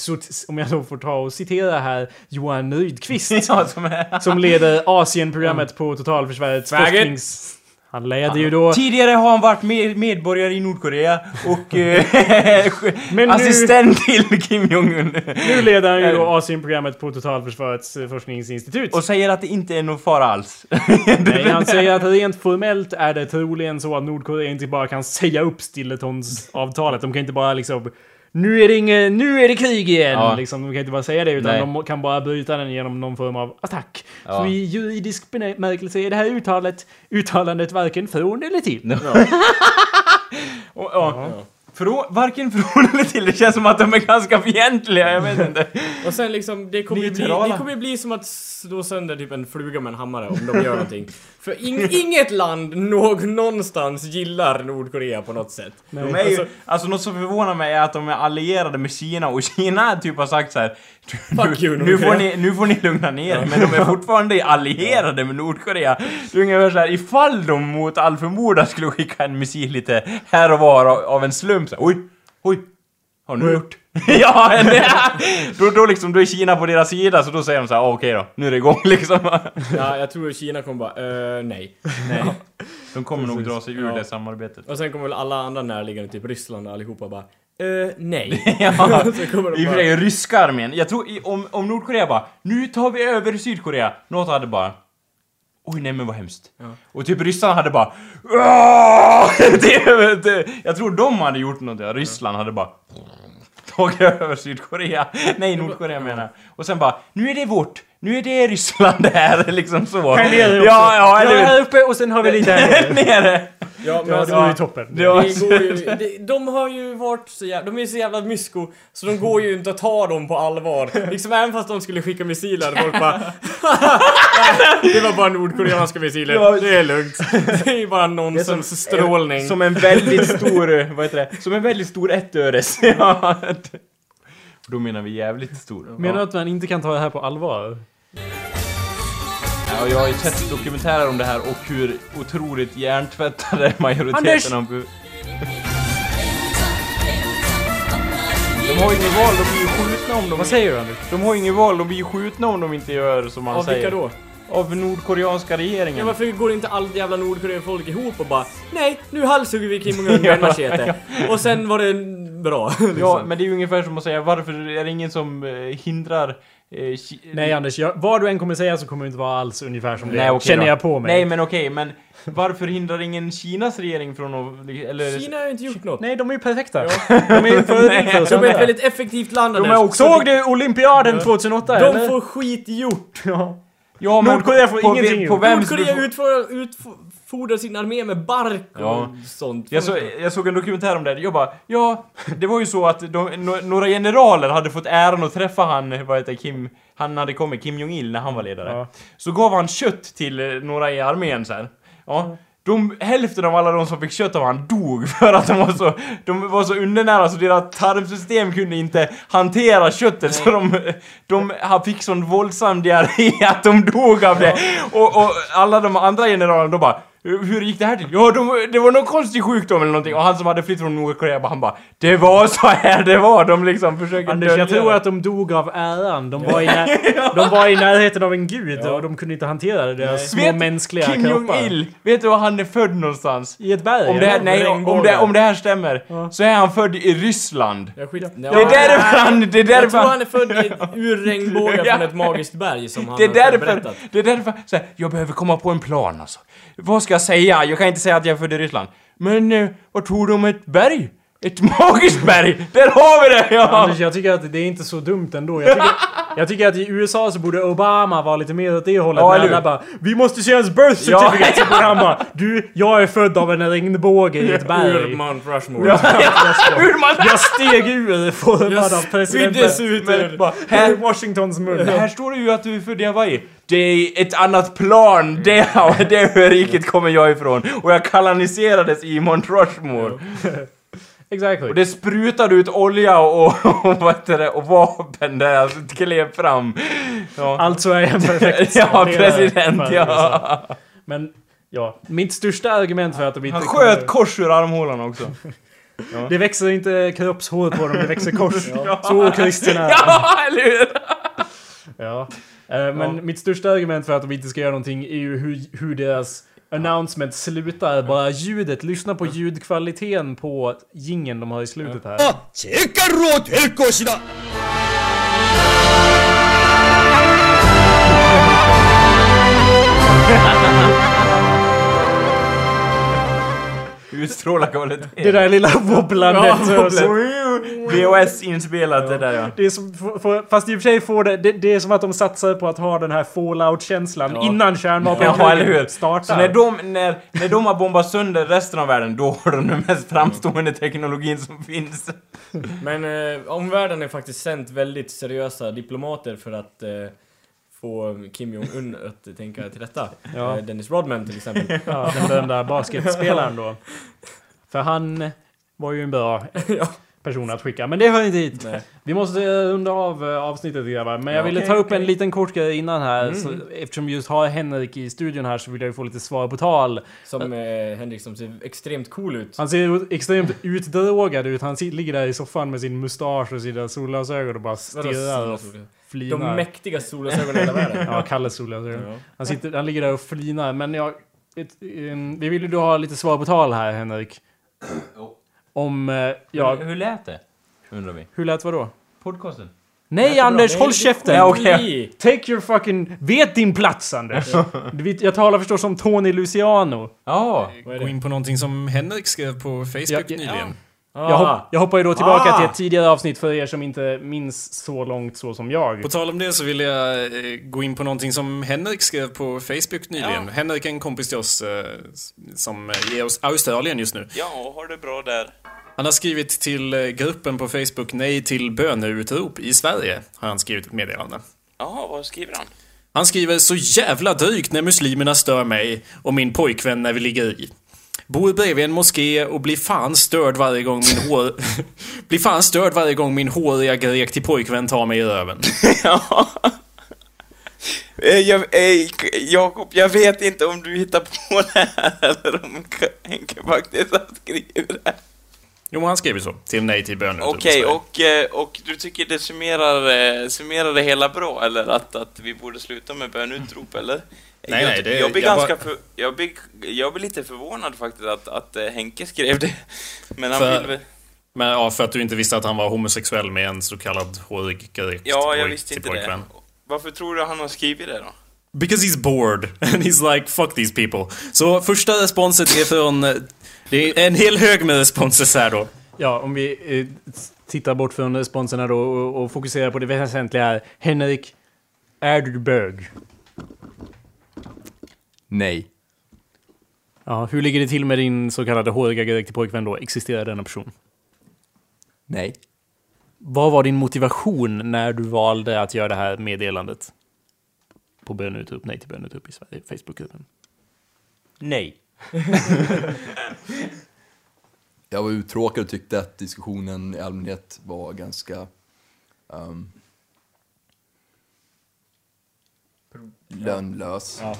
om jag då får ta och citera här Johan Rydqvist Ja, som som leder Asienprogrammet på Totalförsvarets Faggot. forsknings... Han leder ju då... Tidigare har han varit med, medborgare i Nordkorea och eh, Men nu- assistent till Kim Jong-Un. Nu leder han ju då Asienprogrammet på Totalförsvarets eh, forskningsinstitut. Och säger att det inte är någon fara alls. Nej, han säger att rent formellt är det troligen så att Nordkorea inte bara kan säga upp stilleståndsavtalet. De kan inte bara liksom... Nu är det, inge, nu är det krig igen! Ja. Liksom, de kan inte bara säga det utan Nej. de kan bara bryta den genom någon form av attack. Ja. Så i juridisk bemärkelse är det här uttalet, uttalandet varken från eller till. Och, ja. Frå, varken från eller till, det känns som att de är ganska fientliga, jag vet inte. Och sen liksom, det kommer ju bli, det kommer bli som att slå sönder typ en fluga med en hammare om de gör någonting. För ing- inget land någ, någonstans gillar Nordkorea på något sätt. De är ju, alltså något som förvånar mig är att de är allierade med Kina och Kina typ har sagt så här. Fuck you, Nu, får Nordkorea." ni, nu får ni lugna ner er, men de är fortfarande allierade med Nordkorea. Det är ungefär så här, ifall de mot all förmodan skulle skicka en missil lite här och var av, av en slump så här, Oj, oj, har ni gjort? ja, då, då liksom, då är Kina på deras sida så då säger de så här, "Ah, okej då, nu är det igång liksom. Ja, jag tror att Kina kommer bara, eh, nej. nej. De kommer nog dra sig ur Ja. det samarbetet. Och sen kommer väl alla andra närliggande, typ Ryssland och allihopa bara, eh, nej. Ja, i och för sig ryska armén. Jag tror om, om Nordkorea bara Nu tar vi över Sydkorea. Något hade bara Oj nej men vad hemskt. Och typ ryssarna hade bara det, det, Jag tror de hade gjort något, ja. Ryssland hade bara tagit över Sydkorea. Nej, Nordkorea menar jag. Och sen bara Nu är det vårt. Nu är det Ryssland det här, liksom så. Här nere Ja, också. ja, Ja, eller här uppe och sen har vi lite här nere. Nere. ja men Ja, alltså, det var ju toppen. Det var- det går ju, det, de har ju varit så jävla, de är så jävla mysko så de går ju inte att ta dem på allvar. Liksom även fast de skulle skicka missiler, folk bara "Nej, Det var bara nordkoreanska missiler, Ja. det är lugnt. Det är ju bara nonsensstrålning. Som en väldigt stor, vad heter det? Som en väldigt stor ettöres. Ja. Då menar vi jävligt stor. Menar du att man inte kan ta det här på allvar? Ja, jag har ju sett dokumentärer om det här och hur otroligt hjärntvättade majoriteten Anders! av... De har ju inget val, de blir ju skjutna om de... Vad säger du Anders? De har ju inget val, de blir ju skjutna om de inte gör som man Av säger. vilka då? Av nordkoreanska regeringen. Ja, varför går inte allt jävla Nordkorea-folk ihop och bara Nej, nu halshugger vi Kim Jong-Un med en machete. Och sen var det bra. liksom. Ja, men det är ju ungefär som att säga varför är det ingen som eh, hindrar... Eh, Nej Anders, jag, vad du än kommer säga så kommer det inte vara alls ungefär som det Nej, okej känner då. jag på mig. Nej men okej, men varför hindrar ingen Kinas regering från att... Eller... Kina har ju inte gjort något. Nej, de är ju perfekta. De är ju förebild för oss De är ett väldigt effektivt land De är också- Såg du olympiaden 2008 De eller? får skit gjort. Ja. Ja, men Nordkorea får på, ingenting På vems Nordkorea utfodrar, utfodrar sin armé med bark och Ja. sånt. jag, så, jag såg en dokumentär om det, jag bara ja, det var ju så att de, no, några generaler hade fått äran att träffa han, vad heter Kim, han hade kommit, Kim Jong-Il, när han var ledare. Ja. Så gav han kött till några i armén sen. Ja. De, hälften av alla de som fick kött av han dog för att de var så, de var så undernära så deras tarmsystem kunde inte hantera köttet så de, de fick sån våldsam diarré att de dog av det. Och, och alla de andra generalerna de bara hur gick det här till? Ja, de, det var någon konstig sjukdom eller någonting och han som hade flytt från Nordkorea bara, han bara Det var så här det var! De liksom försöker Anders, jag dölja tror det. att de dog av äran. De var i, när, de var i närheten av en gud och de kunde inte hantera det, deras små Vet mänskliga Kim kroppar. Jong-Il, vet du var han är född någonstans? I ett berg? Om det, här, nej, om, om, det, om det här stämmer, så är han född i Ryssland. Jag skit... Det är därför han... Det är Jag därför tror han... är född i, ur regnbågen Ja. från ett magiskt berg som han Det är har därför, berättat. det är därför, så här, jag behöver komma på en plan alltså. Vad ska jag säga? Jag kan inte säga att jag är född i Ryssland. Men eh, vad tror du om ett berg? Ett magiskt berg! Där har vi det! Ja! Anders, jag tycker att det är inte så dumt ändå. Jag tycker, jag tycker att i USA så borde Obama vara lite mer åt det hållet. Ja, när bara Vi måste se hans birth Ja. certificate! Så borde han bara Du, jag är född av en regnbåge i ett Ur berg. Mount Rushmore. Hur man... Jag steg ur formad av presidenten. ut Men, ur... bara, Här Washingtons mun. här står det ju att du är född i Hawaii. Det är ett annat plan. Det, det riket kommer jag ifrån. Och jag kanaliserades i Mount Rushmore. Exactly. Och det sprutade ut olja och, och, vad heter det, och vapen där jag klev fram. Ja, Alltså är jag perfekt ja president, ja. Men, ja. Mitt största argument för att de inte Han sköt kors ur armhålan också. Det växer inte kroppshår på dem, det växer kors. Så kristen är Ja, eller hur? Ja. Eh, Men mitt största argument för att de inte ska göra någonting är ju hur, hur deras announcement slutar. Bara ljudet. Lyssna på ljudkvaliteten på gingen de har i slutet här. Utstråla strålar kvalitet? Det där lilla wobblandet. VHS-inspelat det där ja. Det är som, fast i och för sig får det, det, det är som att de satsar på att ha den här fallout-känslan ja. innan kärnvapenkriget startar. Så när de, när, när de har bombat sönder resten av världen, då har de den mest framstående teknologin som finns. Men eh, omvärlden är faktiskt sänt väldigt seriösa diplomater för att eh, få Kim Jong-Un att tänka till rätta. Ja. Eh, Dennis Rodman till exempel. Ja, den, där basketspelaren då. För han var ju en bra person att skicka. Men det hör inte hit. Nej. Vi måste eh, runda av eh, avsnittet grabbar. Men jag ville okej, ta upp okej. en liten kort grej innan här. Mm. Så, eftersom vi just har Henrik i studion här så vill jag ju få lite svar på tal. Som eh, Henrik som ser extremt cool ut. Han ser extremt utdrogad ut. Han ligger där i soffan med sin mustasch och sina solglasögon och bara stirrar och solglasögon? De flinar. mäktigaste solglasögonen i hela världen. Ja, Kalles solglasögon. Ja. Han, sitter, han ligger där och flinar. Men jag... Ett, em, vi vill ju då ha lite svar på tal här Henrik. Om... eh, Ja, Hur, hur lät det? Undrar vi. hur lät vadå? Podcasten? Nej Anders, håll käften! Ja, okej. Take your fucking... Vet din plats Anders! Jag talar förstås om Tony Luciano. Ja. Gå in på någonting som Henrik skrev på Facebook Ja, ja, nyligen. Ah, Jag, hopp, jag hoppar ju då tillbaka Ah. till ett tidigare avsnitt för er som inte minns så långt så som jag. På tal om det så vill jag eh, gå in på någonting som Henrik skrev på Facebook nyligen. Henrik är en kompis till oss eh, som är i Aus- Australien just nu. Ja, har det bra där. Han har skrivit till eh, gruppen på Facebook Nej till böneutrop i Sverige. Har han skrivit ett meddelande. Jaha, vad skriver han? Han skriver så jävla drygt när muslimerna stör mig och min pojkvän när vi ligger i. Bor bredvid en moské och blir fan störd varje gång min hår... blir fan störd varje gång min håriga grek till pojkvän tar mig i röven. Ja. Eh, Jag, eh, Jakob, jag vet inte om du hittar på det här eller om Henke faktiskt har skrivit det. Jo, men han skriver så. Till Nej till böneutrop i Okej, Sverige. och, eh, och du tycker det summerar, summerar det hela bra, eller att, att vi borde sluta med bönutrop, eller? Nej, jag, nej, det- jag blir jag ganska bara- för, jag, blir, jag blir lite förvånad faktiskt att, att eh, Henke skrev det. Men han För- vill. Men ja, för att du inte visste att han var homosexuell med en så kallad hårig grek Ja, jag visste inte pojkvän. det. Varför tror du han har skrivit det då? Because he's bored. And he's like, fuck these people. Så första responset är från... eh, Det är en hel hög med responses här då. Ja, om vi eh, tittar bort från responserna då och, och fokuserar på det väsentliga här. Henrik, är du bög? Nej. Ja, hur ligger det till med din så kallade håriga grek till pojkvän då? Existerar denna person? Nej. Vad var din motivation när du valde att göra det här meddelandet? På bönutrop, nej till bönutrop i Sverige, Facebookgruppen. Nej. Jag var uttråkad och tyckte att diskussionen i allmänhet var ganska... Um, lönlös. Ja.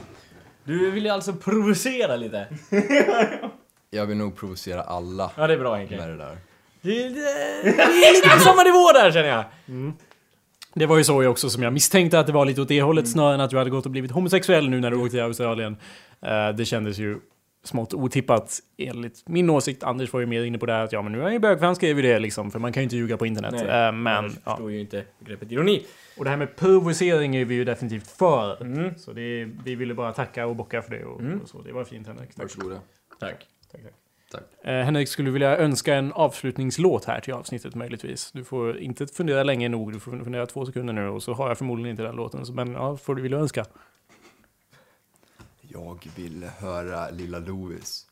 Du vill ju alltså provocera lite. Jag vill nog provocera alla Ja, det är bra Henke. med det där. Det är, det är lite på samma nivå där känner jag. Det var ju så jag också som jag misstänkte att det var lite åt det hållet snarare än att du hade gått och blivit homosexuell nu när du åkte till Australien. Eh, det kändes ju smått otippat enligt min åsikt. Anders var ju mer inne på det här att ja men nu är han ju bög för han skrev ju det liksom för man kan ju inte ljuga på internet. Nej, Eh, men Jag ja. förstår ju inte begreppet ironi. Och det här med provocering är vi ju definitivt för. Mm. Så det, vi ville bara tacka och bocka för det och, och så. Det var fint Henrik. Tack. Varsågoda. Tack. Tack, tack. Tack. Eh, Henrik, skulle du vilja önska en avslutningslåt här till avsnittet möjligtvis? Du får inte fundera länge nog, du får fundera två sekunder nu och så har jag förmodligen inte den låten. Så- Men ja, får du vilja önska? Jag vill höra Lilla Louis.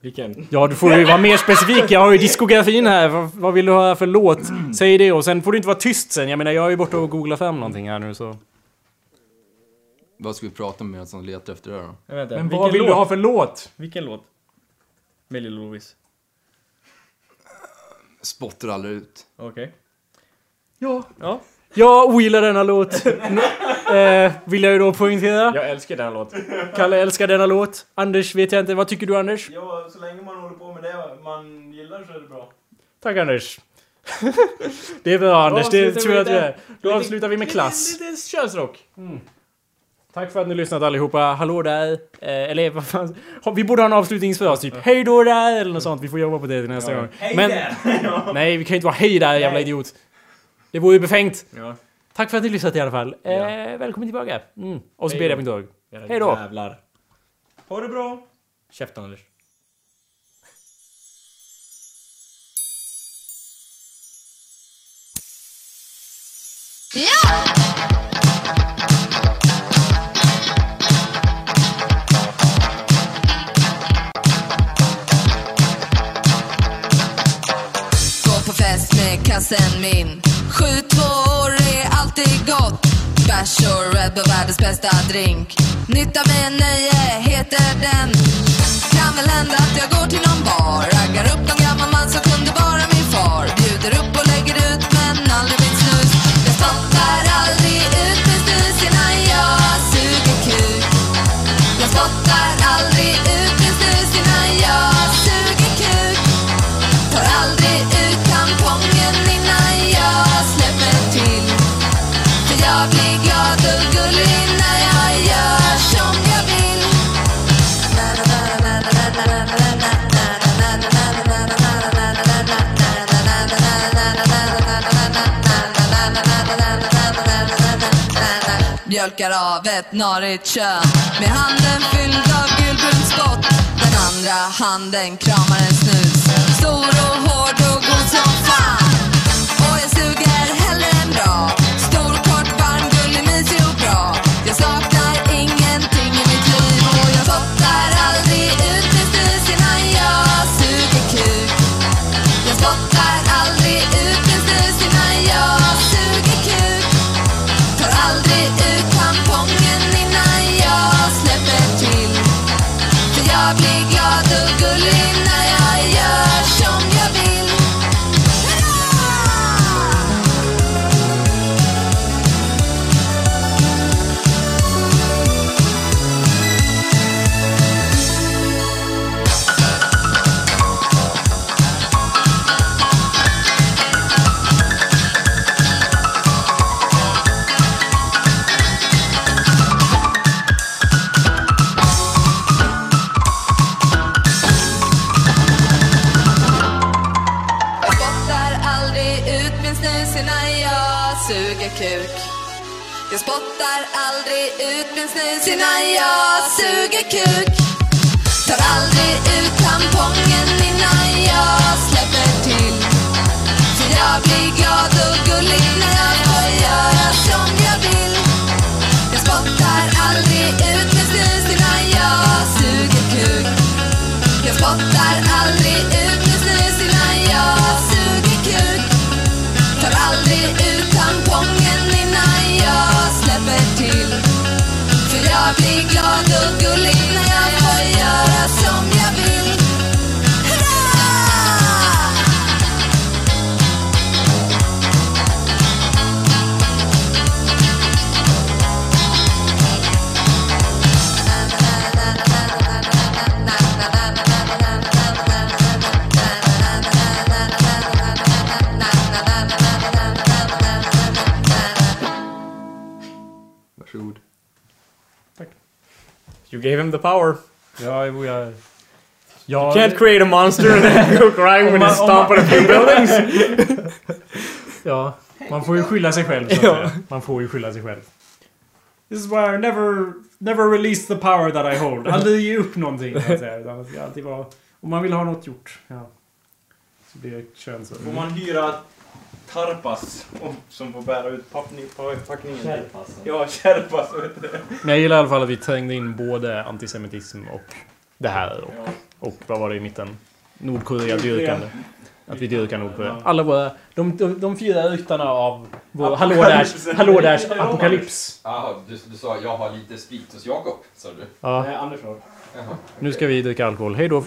Vilken? Ja, du får ju vara mer specifik. Jag har ju diskografin här. Vad, vad vill du höra för låt? Säg det och sen får du inte vara tyst sen. Jag menar, jag är ju borta och googlar fram någonting här nu så. Vad ska vi prata om medan de letar efter det då? Jag vet inte. Men Vilken vad vill låt? du ha för låt? Vilken låt? Med Lilla Louise. Spottar aldrig ut. Okej. Ja. Ja. Jag ogillar denna låt. eh, vill jag ju då poängtera. Jag älskar den här låten. Kalle älskar denna låt. Anders vet jag inte. Vad tycker du Anders? Ja, så länge man håller på med det man gillar så är det bra. Tack Anders. det är bra Anders, det tror jag att där. är. Då avslutar vi med klass. Lite, lite könsrock. Tack för att ni lyssnat allihopa. Hallå där. Eh, eller vad fan. Vi borde ha en avslutningsfras typ. Hej då där eller något sånt. Vi får jobba på det till nästa gång. Men, nej, vi kan ju inte vara hej där jävla idiot. Det vore ju befängt. Ja. Tack för att ni lyssnat i alla fall. Eh, Ja. Välkommen tillbaka. Mm. Och så ber jag min dag. Jävla Hej då. Jävlar. Ha det bra! Käften Anders. Gå på fest med kassen min Sju tvåor är alltid gott. Bärs och Red Bull världens bästa drink. Nytta med nöje heter den. Kan väl hända att jag går till någon bar. Raggar upp någon gammal man som kunde vara min far. Bjuder upp och lägger ut men aldrig mitt snus. Jag spottar Mjölkar av ett narigt kön. Med handen fylld av gulbrunt spott Den andra handen kramar en snus. Stor och hård och god som fan. Och jag suger hellre än bra. För jag blir glad suger kuk. Jag spottar aldrig ut min snus innan jag suger kuk. Tar aldrig ut tampongen innan jag släpper till. För jag blir glad och gullig när jag får göra som jag vill. Jag spottar aldrig ut min snus innan jag suger kuk. Jag spottar aldrig ut aldrig ut tampongen innan jag släpper till. För jag blir glad och gullig när jag får göra som jag vill. You gave him the power. Ja, jo, jag... You Ja, can't create a monster and then go crying when you stomp on a few buildings. Ja, man får ju skylla sig själv så att säga. Man får ju skylla sig själv. This is why I never, never release the power that I hold. Aldrig ge upp någonting så att säga. Utan det ska alltid vara... Om man vill ha något gjort. Ja. Så blir det kön så. Får man hyra Tarpas om- som får bära ut packning, pa- packningen? Kärpas. Ja, Kärpas. Men jag gillar i alla fall att vi trängde in både antisemitism och det här. Och, och vad var det i mitten? Nordkorea-dyrkande. Att vi dyrkar Nordkorea. Alla våra... De, de, de fyra ryttarna av vår Hallå Dash, Ja. apokalyps. Jaha, du, du sa jag har lite sprit hos Jakob, sa du? Ja. Nej, Anders har. Nu ska vi dricka alkohol. Hej då.